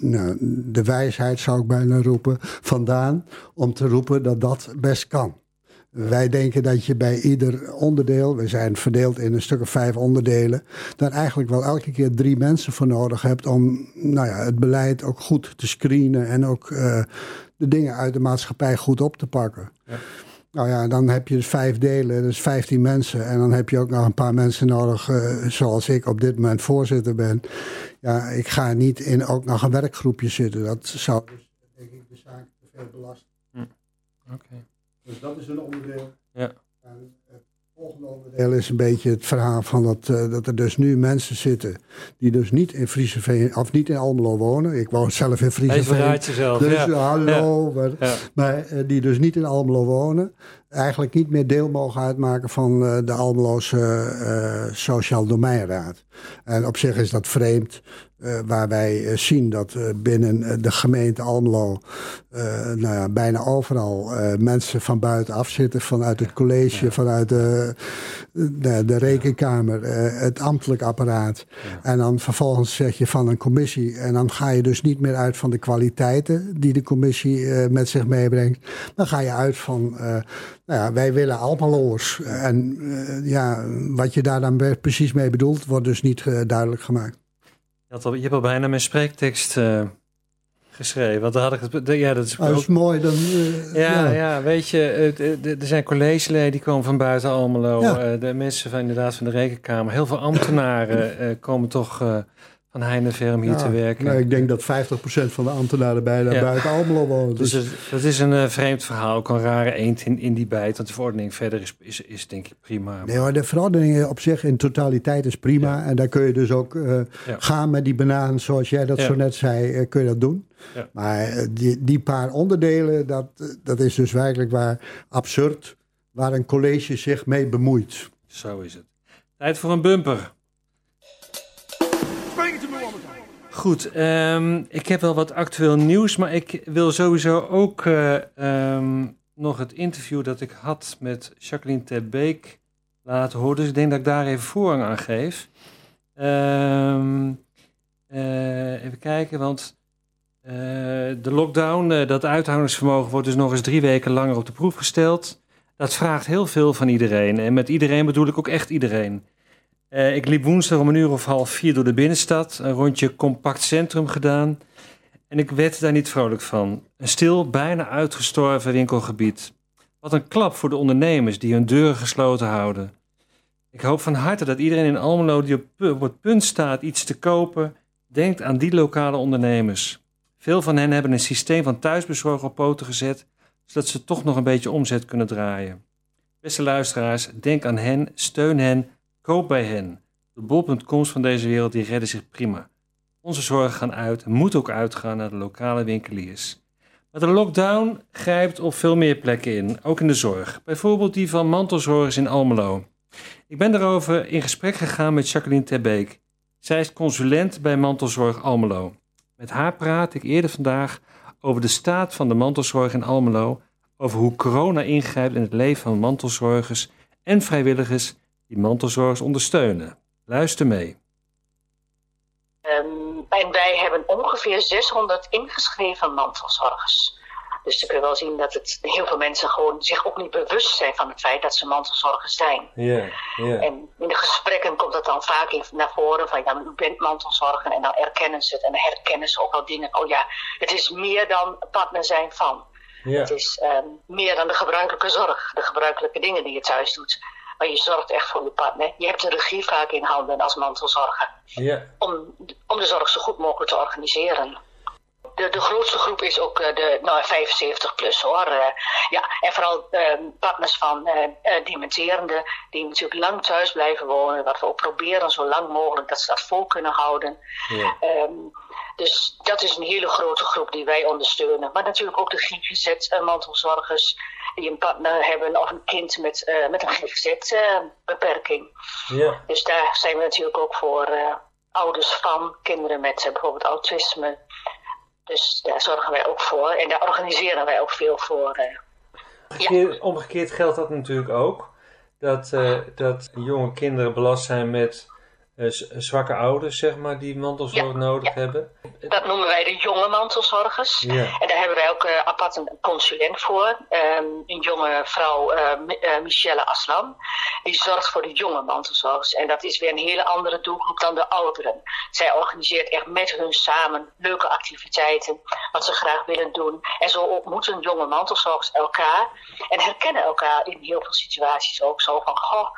nou, de wijsheid, zou ik bijna roepen, vandaan om te roepen dat dat best kan? Wij denken dat je bij ieder onderdeel, we zijn verdeeld in een stuk of vijf onderdelen, daar eigenlijk wel elke keer drie mensen voor nodig hebt om nou ja, het beleid ook goed te screenen en ook uh, de dingen uit de maatschappij goed op te pakken. Ja. Nou ja, dan heb je dus vijf delen, dus vijftien mensen. En dan heb je ook nog een paar mensen nodig, uh, zoals ik op dit moment voorzitter ben. Ja, ik ga niet in ook nog een werkgroepje zitten. Dat zou dus, denk ik, de zaak te veel belasten. Hm. Oké. Okay. Dus dat is een onderdeel. Ja. En het volgende onderdeel is een beetje het verhaal van dat, uh, dat er dus nu mensen zitten die dus niet in Frieseveen, of niet in Almelo wonen. Ik woon zelf in Frieseveen. Jezelf. Dus ja. hallo. Ja. Maar, maar uh, die dus niet in Almelo wonen. Eigenlijk niet meer deel mogen uitmaken van uh, de Almeloze Sociaal Domeinraad. En op zich is dat vreemd. Uh, waar wij uh, zien dat uh, binnen de gemeente Almelo nou ja, bijna overal mensen van buitenaf zitten. Vanuit het college, ja. vanuit de, de, de rekenkamer, het ambtelijk apparaat. Ja. En dan vervolgens zeg je van een commissie. En dan ga je dus niet meer uit van de kwaliteiten die de commissie met zich meebrengt. Dan ga je uit van, nou ja, wij willen Almeloers. En ja, wat je daar dan precies mee bedoelt, wordt dus niet duidelijk gemaakt. Je, al, je hebt al bijna mijn spreektekst uh, geschreven. Want daar had ik het. Ja, dat is, oh, mooi. Dan, uh, ja, ja, ja. weet je, er zijn collegeleden die komen van buiten Almelo. Ja. Uh, de mensen van inderdaad van de rekenkamer. Heel veel ambtenaren komen toch van Heineveer om hier te werken. Nou, ik denk dat 50% van de ambtenaren bijna buiten Almelo woont. Dus, dus dat is een uh, vreemd verhaal, ook een rare eend in, in die bijt. Want de verordening verder is, is, is denk ik prima. Nee hoor, de verordening op zich in totaliteit is prima. En daar kun je dus ook uh, gaan met die banaan, zoals jij dat zo net zei, uh, kun je dat doen. Maar die, die paar onderdelen, dat, dat is dus werkelijk waar absurd. Waar een college zich mee bemoeit. Zo is het. Tijd voor een bumper. Goed, um, ik heb wel wat actueel nieuws, maar ik wil sowieso ook uh, um, nog het interview dat ik had met Jacqueline Terbeek laten horen. Dus ik denk dat ik daar even voorrang aan geef. Um, uh, even kijken, want uh, de lockdown, dat uithoudingsvermogen wordt dus nog eens drie weken langer op de proef gesteld. Dat vraagt heel veel van iedereen. En met iedereen bedoel ik ook echt iedereen. Uh, ik liep woensdag om een uur of half vier door de binnenstad. Een rondje compact centrum gedaan. En ik werd daar niet vrolijk van. Een stil, bijna uitgestorven winkelgebied. Wat een klap voor de ondernemers die hun deuren gesloten houden. Ik hoop van harte dat iedereen in Almelo die op, het punt staat iets te kopen, denkt aan die lokale ondernemers. Veel van hen hebben een systeem van thuisbezorg op poten gezet, zodat ze toch nog een beetje omzet kunnen draaien. Beste luisteraars, denk aan hen, steun hen, Koop bij hen. De bol.coms van deze wereld die redden zich prima. Onze zorgen gaan uit en moeten ook uitgaan naar de lokale winkeliers. Maar de lockdown grijpt op veel meer plekken in, ook in de zorg. Bijvoorbeeld die van mantelzorgers in Almelo. Ik ben daarover in gesprek gegaan met Jacqueline Terbeek. Zij is consulent bij Mantelzorg Almelo. Met haar praat ik eerder vandaag over de staat van de mantelzorg in Almelo, over hoe corona ingrijpt in het leven van mantelzorgers en vrijwilligers die mantelzorgers ondersteunen. Luister mee. Um, en wij hebben ongeveer 600 ingeschreven mantelzorgers. Dus je kunt wel zien dat het, heel veel mensen gewoon zich ook niet bewust zijn van het feit dat ze mantelzorgers zijn. Yeah, yeah. En in de gesprekken komt dat dan vaak naar voren van ja, u bent mantelzorger en dan erkennen ze het en dan herkennen ze ook wel dingen. Oh ja, het is meer dan partner zijn van. Yeah. Het is um, meer dan de gebruikelijke zorg, de gebruikelijke dingen die je thuis doet. Maar je zorgt echt voor je partner. Je hebt de regie vaak in handen als mantelzorger. Ja. Om, om de zorg zo goed mogelijk te organiseren. De, de grootste groep is ook uh, de nou, 75 plus hoor. Uh, ja, en vooral uh, partners van dementerenden die natuurlijk lang thuis blijven wonen. Wat we ook proberen zo lang mogelijk dat ze dat vol kunnen houden. Ja. Um, dus dat is een hele grote groep die wij ondersteunen. Maar natuurlijk ook de GGZ-mantelzorgers die een partner hebben of een kind met, uh, met een GGZ-beperking. Ja. Dus daar zijn we natuurlijk ook voor uh, ouders van kinderen met uh, bijvoorbeeld autisme. Dus daar zorgen wij ook voor en daar organiseren wij ook veel voor. ja. Omgekeerd geldt dat natuurlijk ook. Dat, dat jonge kinderen belast zijn met uh, zwakke ouders, zeg maar, die mantelzorg ja, nodig ja. hebben? Dat noemen wij de jonge mantelzorgers. Ja. En daar hebben wij ook uh, apart een consulent voor. Um, een jonge vrouw, uh, Michelle Aslam. Die zorgt voor de jonge mantelzorgers. En dat is weer een hele andere doelgroep dan de ouderen. Zij organiseert echt met hun samen leuke activiteiten. Wat ze graag willen doen. En zo ontmoeten jonge mantelzorgers elkaar. En herkennen elkaar in heel veel situaties ook zo van... Goh,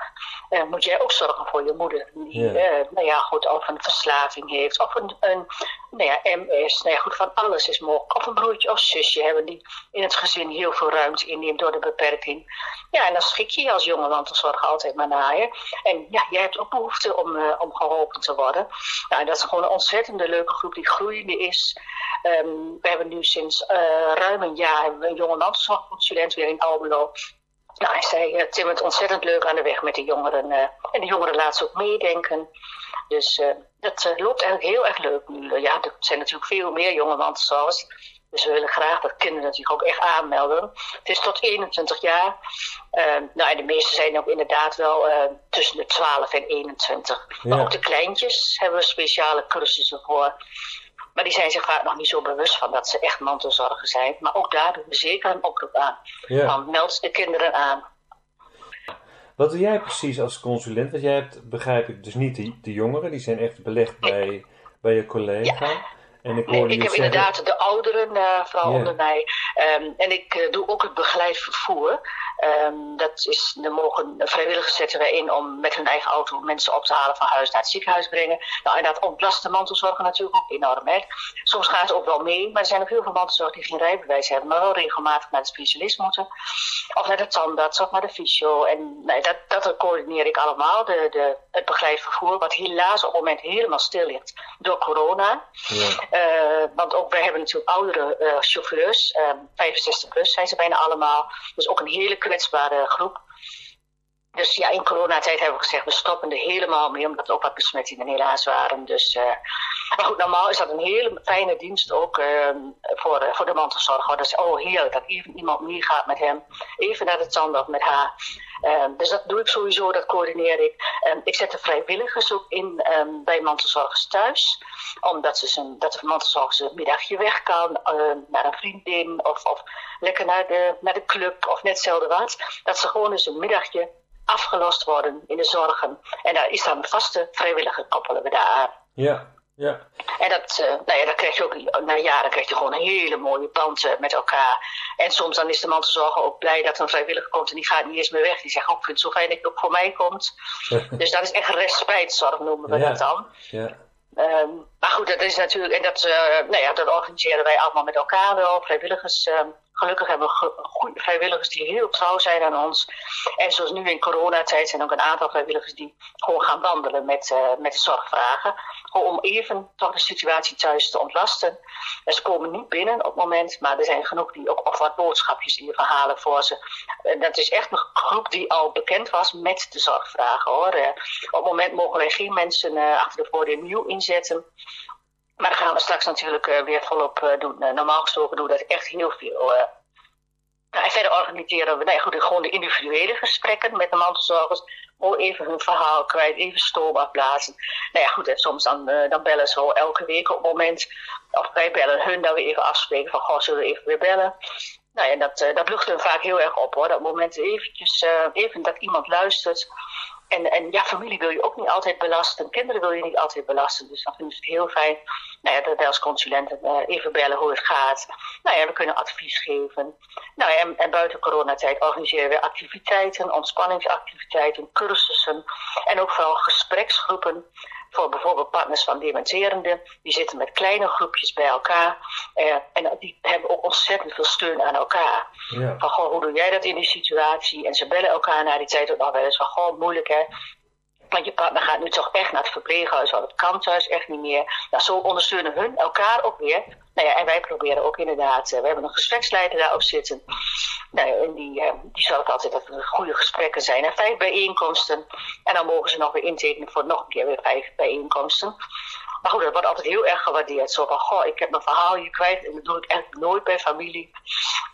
moet jij ook zorgen voor je moeder? Die, Ja. nou ja, goed, of een verslaving heeft, of een, een nou ja, MS, nou ja, goed, van alles is mogelijk. Of een broertje of zusje hebben die in het gezin heel veel ruimte inneemt door de beperking. Ja, en dan schik je je als jonge mantelzorger altijd maar naar je. En ja, jij hebt ook behoefte om, uh, om geholpen te worden. Nou, en dat is gewoon een ontzettende leuke groep die groeiende is. Um, we hebben nu sinds uh, ruim een jaar een jonge mantelzorgconsulent weer in Almelo. Nou, zij uh, timmert ontzettend leuk aan de weg met de jongeren. En de jongeren laten ze ook meedenken. Dus dat loopt eigenlijk heel erg leuk nu. ja, er zijn natuurlijk veel meer jonge mantelzorgers. Dus we willen graag dat kinderen natuurlijk ook echt aanmelden. Het is tot 21 jaar. nou, en de meeste zijn ook inderdaad wel tussen de 12 en 21. Ja. Maar ook de kleintjes hebben we speciale cursussen voor. Maar die zijn zich vaak nog niet zo bewust van dat ze echt mantelzorger zijn. Maar ook daar doen we zeker een oproep aan. Ja. Dan meld de kinderen aan. Wat doe jij precies als consulent? Want jij hebt, begrijp ik, dus niet de, de jongeren. Die zijn echt belegd bij, bij je collega. Ja. En ik, nee, ik heb inderdaad de ouderen, uh, vooral onder mij. Um, en ik uh, doe ook het begeleid vervoer. Um, dat is, er mogen vrijwilligers zetten wij in om met hun eigen auto mensen op te halen van huis naar het ziekenhuis brengen. Nou, en dat ontlast de mantelzorgen natuurlijk ook enorm. Hè. Soms gaan ze ook wel mee, maar er zijn ook heel veel mantelzorgers die geen rijbewijs hebben, maar wel regelmatig naar de specialist moeten. Of naar de tandarts of naar de fysio. En nee, dat, dat coördineer ik allemaal. De, de, het begeleid vervoer, wat helaas op het moment helemaal stil ligt door corona. Ja. Uh, want ook wij hebben natuurlijk oudere uh, chauffeurs, uh, 65 plus zijn ze bijna allemaal. Dus ook een hele kwetsbare groep. Dus ja, in coronatijd hebben we gezegd, we stoppen er helemaal mee, omdat er ook wat besmettingen helaas waren. Dus, uh, maar goed, normaal is dat een hele fijne dienst ook uh, voor, uh, voor de mantelzorg. Dat is oh heerlijk, dat even iemand meegaat met hem, even naar de tandarts met haar. dus dat doe ik sowieso, dat coördineer ik. ik zet de vrijwilligers ook in um, bij mantelzorgers thuis. Omdat ze zijn, dat de mantelzorgers een middagje weg kan, naar een vriendin of, of lekker naar de, naar de club of net zelden wat. Dat ze gewoon eens een middagje afgelost worden in de zorgen. En daar is dan een vaste vrijwilliger koppelen we daar aan. Ja, ja. En dat, uh, nou ja, dan krijg je ook, na jaren krijg je gewoon een hele mooie band uh, met elkaar. En soms dan is de mantelzorger ook blij dat er een vrijwilliger komt en die gaat niet eens meer weg. Die zegt, ook, oh, ik vind het zo fijn dat je ook voor mij komt. dus dat is echt respijtzorg noemen we ja. dat dan. Ja. Um, maar goed, dat is natuurlijk, en dat, uh, nou ja, dat organiseren wij allemaal met elkaar wel, vrijwilligers. Um, gelukkig hebben we vrijwilligers die heel trouw zijn aan ons. En zoals nu in coronatijd zijn ook een aantal vrijwilligers die gewoon gaan wandelen met, uh, met zorgvragen. Gewoon om even toch de situatie thuis te ontlasten. En ze komen niet binnen op het moment, maar er zijn genoeg die ook of wat boodschapjes in verhalen voor ze. En dat is echt een groep die al bekend was met de zorgvragen hoor. Uh, op het moment mogen wij geen mensen uh, achter de voordeur nieuw inzetten. Maar dat gaan we straks natuurlijk uh, weer volop uh, doen. Uh, normaal gesproken doen we dat echt heel veel. Nou, en verder organiseren we nee, goed, gewoon de individuele gesprekken met de mantelzorgers. Gewoon even hun verhaal kwijt, even stoom afblazen. Nou ja, goed, soms dan, dan bellen ze wel elke week op het moment. Of wij bellen hun dat we even afspreken van, goh, zullen we even weer bellen? Nou ja, dat, dat lucht hun vaak heel erg op hoor. Dat moment eventjes, even dat iemand luistert. En, en ja, familie wil je ook niet altijd belasten. Kinderen wil je niet altijd belasten. Dus dan vinden ze het heel fijn nou ja, dat wij als consulenten uh, even bellen hoe het gaat. Nou ja, we kunnen advies geven. Nou ja, en, en buiten coronatijd organiseren we activiteiten, ontspanningsactiviteiten, cursussen. En ook vooral gespreksgroepen voor bijvoorbeeld partners van dementerenden. Die zitten met kleine groepjes bij elkaar. Uh, en die hebben ook ontzettend veel steun aan elkaar. Ja. Van, goh, hoe doe jij dat in die situatie? En ze bellen elkaar na die tijd ook nog wel eens van, goh, moeilijk hè. Want je partner gaat nu toch echt naar het verpleeghuis, want het kan thuis echt niet meer. Nou, zo ondersteunen hun elkaar ook weer. Nou ja, en wij proberen ook inderdaad, we hebben een gespreksleider daarop zitten. Nou en die, die zorgt altijd dat er goede gesprekken zijn. En vijf bijeenkomsten. En dan mogen ze nog weer intekenen voor nog een keer weer vijf bijeenkomsten. Maar goed, dat wordt altijd heel erg gewaardeerd. Zo van, goh, ik heb mijn verhaal hier kwijt en dat doe ik echt nooit bij familie.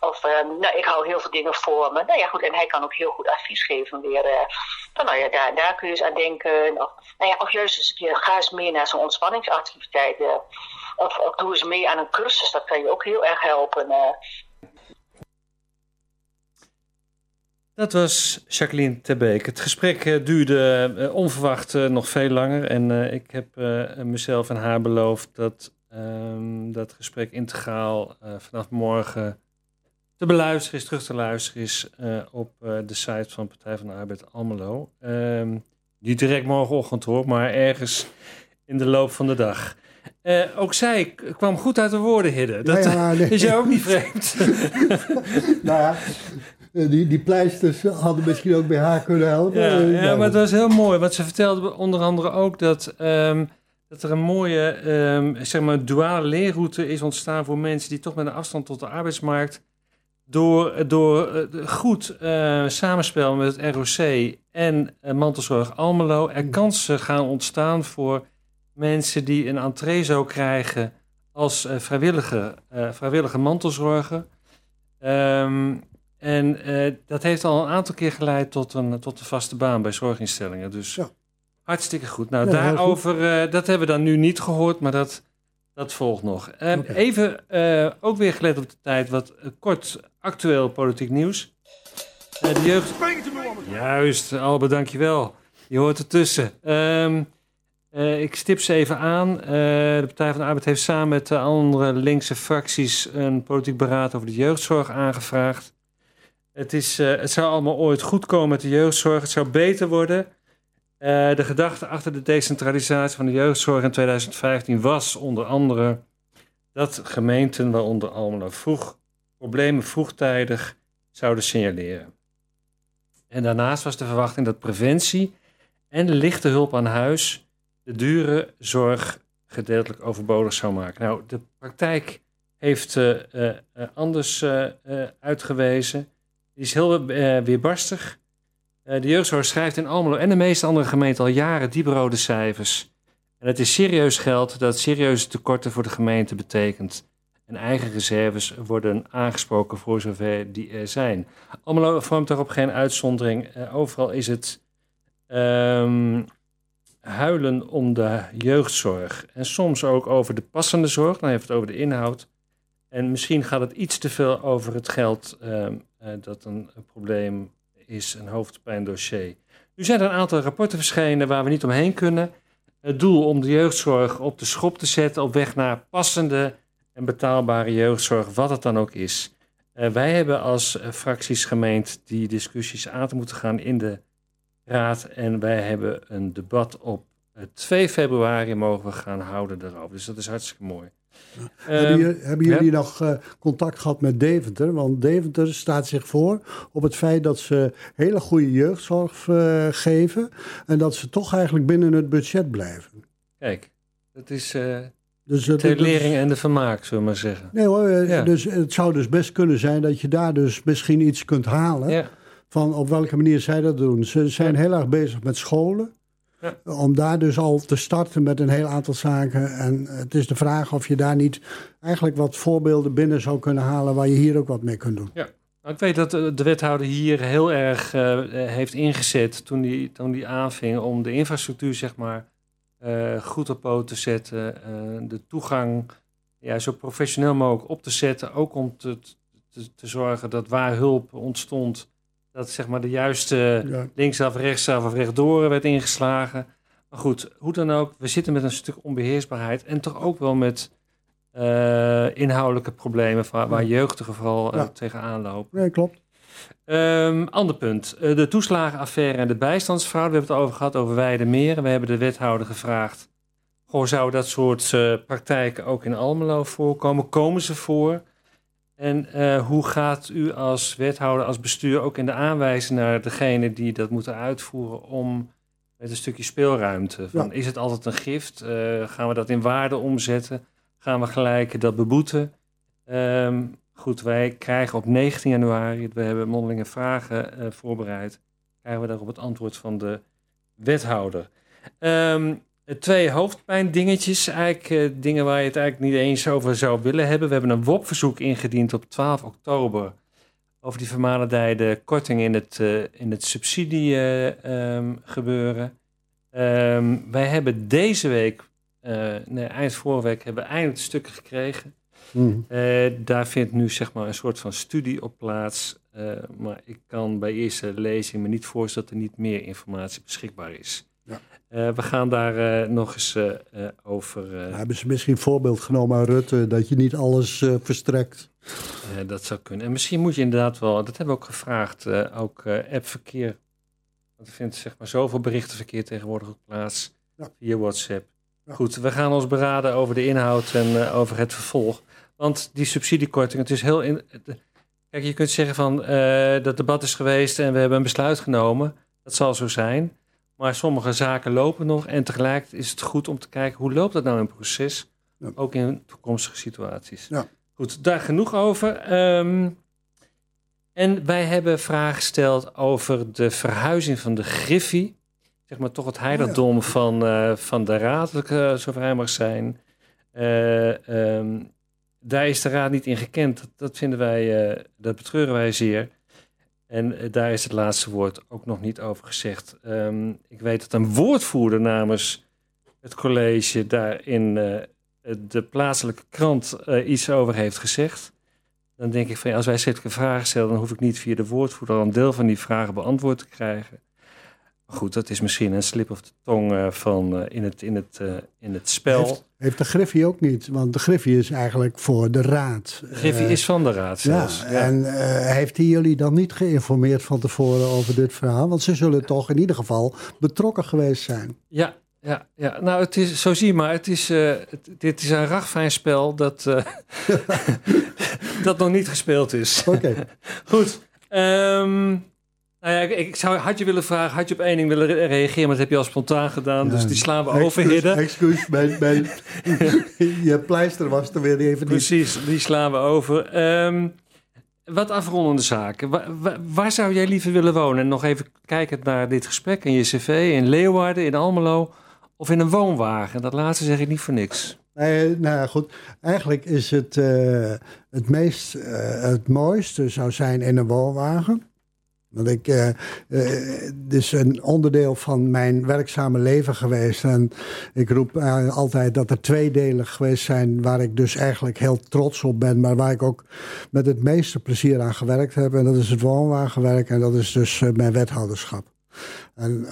Of, um, nou, ik hou heel veel dingen voor me. Nou ja, goed, en hij kan ook heel goed advies geven weer. Uh, nou ja, daar, daar kun je eens aan denken. Of, nou ja, of juist eens een keer, ga eens mee naar zo'n ontspanningsactiviteit. Uh, of, of doe eens mee aan een cursus, dat kan je ook heel erg helpen. Uh. Dat was Jacqueline Terbeek. Het gesprek uh, duurde uh, onverwacht uh, nog veel langer. En ik heb mezelf en haar beloofd dat um, dat gesprek integraal vanaf morgen te beluisteren is, terug te luisteren is op de site van Partij van de Arbeid Almelo. Um, niet direct morgenochtend hoor, maar ergens in de loop van de dag. ook zij kwam goed uit de woorden, Hidde. Dat ja, ja, nee. is jou ook niet vreemd. nou ja, die, die pleisters hadden misschien ook bij haar kunnen helpen. Ja, ja maar het was heel mooi. Want ze vertelde onder andere ook dat, um, dat er een mooie um, zeg maar, duale leerroute is ontstaan voor mensen die toch met een afstand tot de arbeidsmarkt. Door, door uh, goed uh, samenspel met het ROC en Mantelzorg Almelo er kansen gaan ontstaan voor mensen die een entree zo krijgen als vrijwillige, vrijwillige mantelzorger. Um, en uh, dat heeft al een aantal keer geleid tot een, tot een vaste baan bij zorginstellingen. Dus ja. hartstikke goed. Nou, ja, daarover, goed. Uh, dat hebben we dan nu niet gehoord, maar dat, dat volgt nog. Okay. Even ook weer gelet op de tijd, wat kort actueel politiek nieuws. de jeugd... Juist, Albert, dankjewel. Je hoort ertussen. Um, Uh, ik stip ze even aan. De Partij van de Arbeid heeft samen met de andere linkse fracties een politiek beraad over de jeugdzorg aangevraagd. Het, is, uh, het zou allemaal ooit goed komen met de jeugdzorg. Het zou beter worden. de gedachte achter de decentralisatie van de jeugdzorg in 2015 was onder andere dat gemeenten, waaronder Almelo, vroeg problemen vroegtijdig zouden signaleren. En daarnaast was de verwachting dat preventie en lichte hulp aan huis de dure zorg gedeeltelijk overbodig zou maken. Nou, de praktijk heeft uh, anders uitgewezen. Die is heel weerbarstig. de jeugdzorg schrijft in Almelo en de meeste andere gemeenten al jaren dieprode cijfers. En het is serieus geld dat serieuze tekorten voor de gemeente betekent. En eigen reserves worden aangesproken voor zover die er zijn. Almelo vormt daarop geen uitzondering. overal is het um, huilen om de jeugdzorg. En soms ook over de passende zorg. Dan heeft het over de inhoud. En misschien gaat het iets te veel over het geld uh, uh, dat een, een, probleem is, een hoofdpijndossier. Nu zijn er een aantal rapporten verschenen waar we niet omheen kunnen. Het doel om de jeugdzorg op de schop te zetten op weg naar passende en betaalbare jeugdzorg, wat het dan ook is. Uh, wij hebben als fracties gemeend die discussies aan te moeten gaan in de Raad. En wij hebben een debat op 2 februari mogen we gaan houden daarover. Dus dat is hartstikke mooi. Hebben, jullie, hebben jullie nog uh, contact gehad met Deventer? Want Deventer staat zich voor op het feit dat ze hele goede jeugdzorg uh, geven. En dat ze toch eigenlijk binnen het budget blijven. Kijk, dat is uh, dus, de lering en de vermaak, zullen we maar zeggen. Nee hoor, ja. dus het zou dus best kunnen zijn dat je daar dus misschien iets kunt halen. Ja van op welke manier zij dat doen. Ze zijn heel erg bezig met scholen. Om daar dus al te starten met een heel aantal zaken. En het is de vraag of je daar niet eigenlijk wat voorbeelden binnen zou kunnen halen waar je hier ook wat mee kunt doen. Ja. Nou, ik weet dat de wethouder hier heel erg uh, heeft ingezet toen die, toen die aanving om de infrastructuur zeg maar uh, goed op poot te zetten. De toegang ja, zo professioneel mogelijk op te zetten. Ook om te, te zorgen dat waar hulp ontstond, dat zeg maar de juiste ja. linksaf, rechtsaf of rechtdoor werd ingeslagen. Maar goed, hoe dan ook, we zitten met een stuk onbeheersbaarheid en toch ook wel met uh, inhoudelijke problemen waar, waar jeugdigen vooral uh, tegenaan lopen. Nee, klopt. Um, ander punt, uh, de toeslagenaffaire en de bijstandsfraude. We hebben het over gehad over Weide Meren. We hebben de wethouder gevraagd, goh, zou dat soort praktijken ook in Almelo voorkomen? Komen ze voor? En uh, hoe gaat u als wethouder, als bestuur ook in de aanwijzing naar degene die dat moeten uitvoeren om met een stukje speelruimte? Van, ja. Is het altijd een gift? Uh, gaan we dat in waarde omzetten? Gaan we gelijk dat beboeten? Um, goed, wij krijgen op 19 januari, we hebben mondelinge vragen uh, voorbereid, krijgen we daarop het antwoord van de wethouder. Um, twee hoofdpijndingetjes, eigenlijk uh, dingen waar je het eigenlijk niet eens over zou willen hebben. We hebben een WOP-verzoek ingediend op 12 oktober over die vermalendijde korting in het, uh, in het subsidie uh, um, gebeuren. Um, wij hebben deze week, nee, eind vorige week, hebben we eindelijk de stukken gekregen. Mm. daar vindt nu zeg maar een soort van studie op plaats. maar ik kan bij eerste lezing me niet voorstellen dat er niet meer informatie beschikbaar is. Uh, we gaan daar uh, nog eens uh, over. hebben ze misschien voorbeeld genomen aan Rutte dat je niet alles verstrekt? dat zou kunnen. En misschien moet je inderdaad wel, dat hebben we ook gevraagd, ook appverkeer. Want er vindt zeg maar zoveel berichtenverkeer tegenwoordig ook plaats ja. via WhatsApp. Ja. Goed, we gaan ons beraden over de inhoud en over het vervolg. Want die subsidiekorting, het is heel. In, kijk, je kunt zeggen van dat debat is geweest en we hebben een besluit genomen. Dat zal zo zijn. Maar sommige zaken lopen nog. En tegelijk is het goed om te kijken hoe loopt dat nou in het proces. Ja. Ook in toekomstige situaties. Ja. Goed, daar genoeg over. Um, en wij hebben vragen gesteld over de verhuizing van de Griffie. Zeg maar toch het heiligdom oh ja. van, uh, van de raad, dat ik uh, zo vrij mag zijn. Uh, um, daar is de raad niet in gekend. Dat, dat vinden wij, dat betreuren wij zeer. En uh, daar is het laatste woord ook nog niet over gezegd. Um, ik weet dat een woordvoerder namens het college daar in uh, de plaatselijke krant uh, iets over heeft gezegd. Dan denk ik van als wij schriftelijke vragen stellen, dan hoef ik niet via de woordvoerder een deel van die vragen beantwoord te krijgen. Goed, dat is misschien een slip of de tong uh, van uh, in, het, in, het, uh, in het spel. Heeft, heeft, de Griffie ook niet, want de Griffie is eigenlijk voor de raad. De Griffie is van de raad zelfs. Ja, ja. En heeft hij jullie dan niet geïnformeerd van tevoren over dit verhaal? Want ze zullen toch in ieder geval betrokken geweest zijn. Ja, ja, ja, nou, het is, zo zie je maar, het is, uh, het, dit is een ragfijn spel dat, uh, dat nog niet gespeeld is. Oké. Okay. Goed. Um, nou ja, ik, ik, zou, had je willen vragen, had je op één ding willen reageren, maar dat heb je al spontaan gedaan, ja, dus die slaan we over. Excuus, mijn, mijn, je pleister was er weer even Precies, niet. die slaan we over. Um, wat afrondende zaken. Waar, zou jij liever willen wonen? En nog even kijkend naar dit gesprek in je cv, in Leeuwarden, in Almelo of in een woonwagen. Dat laatste zeg ik niet voor niks. Nee, nou goed. Eigenlijk is het uh, het meest, uh, het mooiste zou zijn in een woonwagen. Want ik, uh, het is een onderdeel van mijn werkzame leven geweest. En ik roep altijd dat er twee delen geweest zijn waar ik dus eigenlijk heel trots op ben. Maar waar ik ook met het meeste plezier aan gewerkt heb. En dat is het woonwagenwerk en dat is dus mijn wethouderschap. En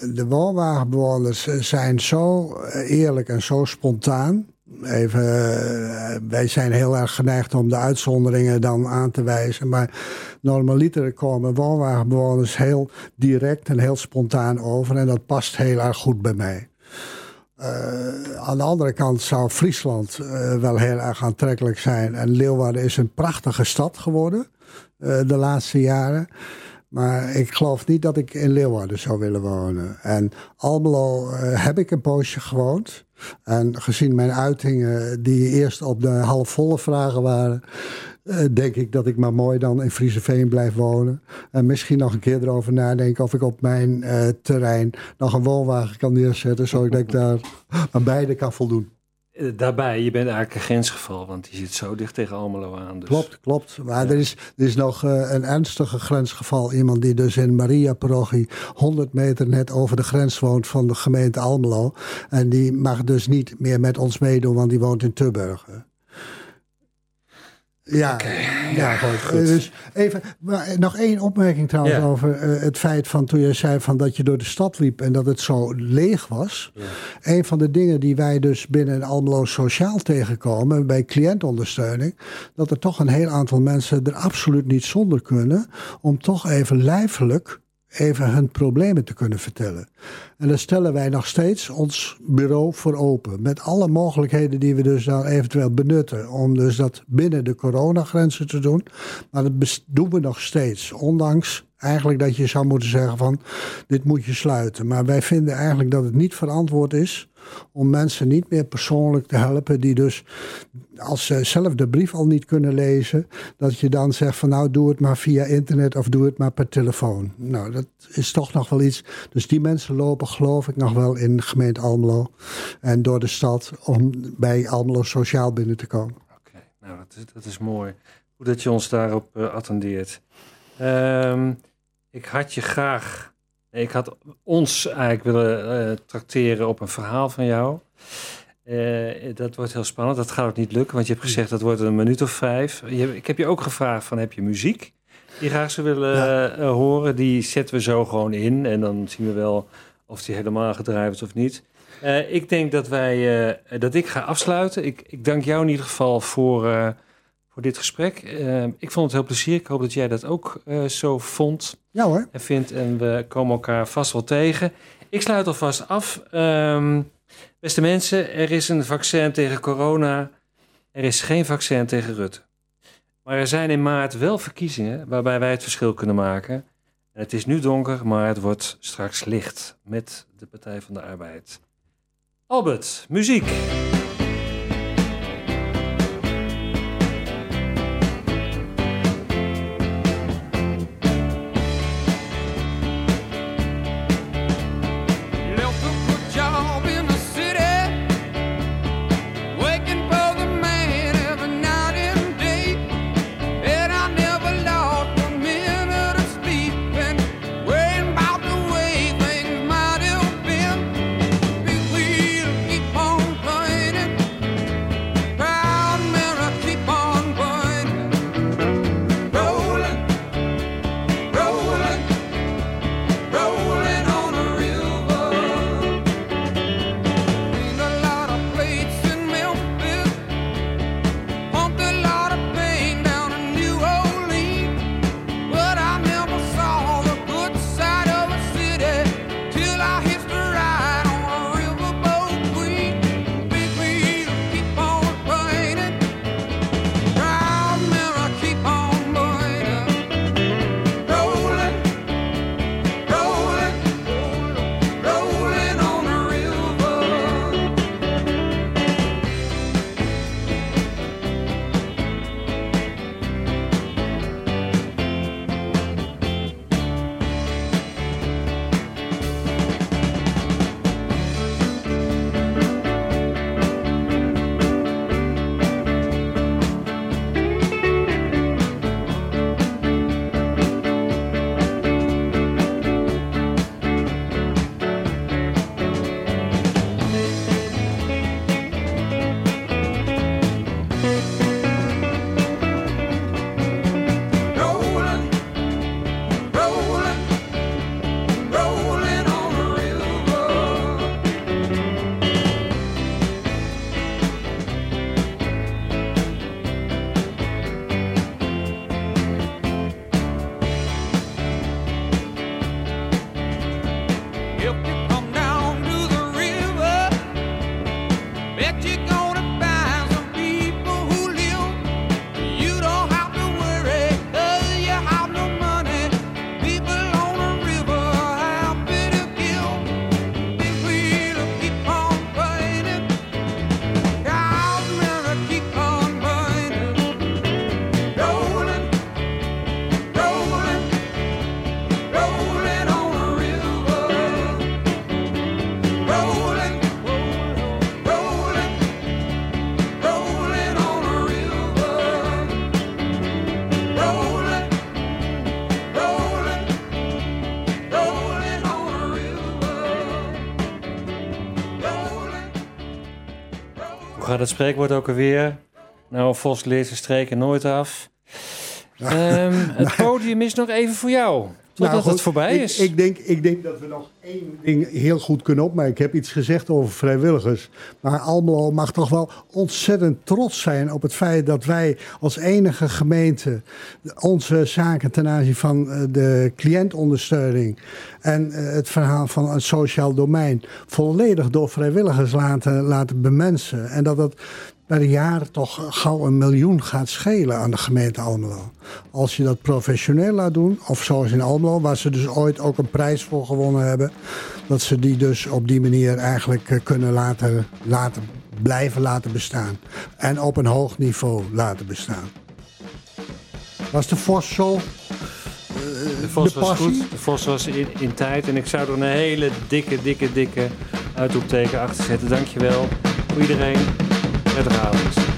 de woonwagenbewoners zijn zo eerlijk en zo spontaan. Even, wij zijn heel erg geneigd om de uitzonderingen dan aan te wijzen. Maar normaliter komen woonwagenbewoners heel direct en heel spontaan over. En dat past heel erg goed bij mij. Uh, aan de andere kant zou Friesland uh, wel heel erg aantrekkelijk zijn. En Leeuwarden is een prachtige stad geworden de laatste jaren. Maar ik geloof niet dat ik in Leeuwarden zou willen wonen. En Almelo heb ik een poosje gewoond. En gezien mijn uitingen, die eerst op de halfvolle vragen waren, uh, denk ik dat ik maar mooi dan in Frieseveen blijf wonen. En misschien nog een keer erover nadenken of ik op mijn uh, terrein nog een woonwagen kan neerzetten, zodat ik daar aan beide kan voldoen. Daarbij, je bent eigenlijk een grensgeval, want je zit zo dicht tegen Almelo aan. Dus. Klopt, klopt. Maar ja. er, is, er is nog uh, een ernstige grensgeval. Iemand die dus in Maria-parochie 100 meter net over de grens woont van de gemeente Almelo. En die mag dus niet meer met ons meedoen, want die woont in Tubbergen. Ja, okay. ja, ja goed. Dus even, nog één opmerking trouwens ja. over uh, het feit van toen je zei van dat je door de stad liep en dat het zo leeg was. Ja. Een van de dingen die wij dus binnen Almelo Sociaal tegenkomen bij cliëntondersteuning, dat er toch een heel aantal mensen er absoluut niet zonder kunnen om toch even lijfelijk even hun problemen te kunnen vertellen. En daar stellen wij nog steeds ons bureau voor open. Met alle mogelijkheden die we dus dan eventueel benutten. Om dus dat binnen de coronagrenzen te doen. Maar dat doen we nog steeds. Ondanks eigenlijk dat je zou moeten zeggen van dit moet je sluiten. Maar wij vinden eigenlijk dat het niet verantwoord is om mensen niet meer persoonlijk te helpen die dus als ze zelf de brief al niet kunnen lezen, dat je dan zegt van nou doe het maar via internet of doe het maar per telefoon. Nou, dat is toch nog wel iets. Dus die mensen lopen geloof ik nog wel in gemeente Almelo en door de stad om bij Almelo sociaal binnen te komen. Oké, nou dat is, dat is mooi. Goed dat je ons daarop uh, attendeert. Um, ik had je graag, ik had ons eigenlijk willen uh, tracteren op een verhaal van jou. Uh, dat wordt heel spannend. Dat gaat ook niet lukken, want je hebt gezegd dat wordt een minuut of vijf. Je, ik heb je ook gevraagd van heb je muziek die graag zou willen ja. uh, horen? Die zetten we zo gewoon in en dan zien we wel of die helemaal gedraaid is of niet. Ik denk dat wij, dat ik ga afsluiten. Ik, ik, dank jou in ieder geval voor, voor dit gesprek. ik vond het heel plezierig. Ik hoop dat jij dat ook zo vond ja, hoor. en vindt. En we komen elkaar vast wel tegen. Ik sluit alvast af. Um, Beste mensen, er is een vaccin tegen corona. Er is geen vaccin tegen Rutte. Maar er zijn in maart wel verkiezingen waarbij wij het verschil kunnen maken. En het is nu donker, maar het wordt straks licht met de Partij van de Arbeid. Albert, muziek. Het spreekwoord ook alweer? Nou, Vos leert zijn streken nooit af. Ehm, het podium is nog even voor jou. Totdat Nou, goed, het voorbij ik, is. Ik denk, ik denk dat we nog één ding heel goed kunnen opmerken. Ik heb iets gezegd over vrijwilligers. Maar Almelo mag toch wel ontzettend trots zijn op het feit dat wij als enige gemeente onze zaken ten aanzien van eh, de cliëntondersteuning en eh, het verhaal van het sociaal domein volledig door vrijwilligers laten, laten bemensen. En dat dat per jaar toch gauw een miljoen gaat schelen aan de gemeente Almelo. Als je dat professioneel laat doen, of zoals in Almelo, waar ze dus ooit ook een prijs voor gewonnen hebben, dat ze die dus op die manier eigenlijk eh, kunnen laten, laten blijven laten bestaan. En op een hoog niveau laten bestaan. Was de Vos zo? eh, De Vos de was goed. De Vos was in, in tijd. En ik zou er een hele dikke, dikke, dikke uitroepteken achter zetten. Dankjewel voor iedereen. Netherlands.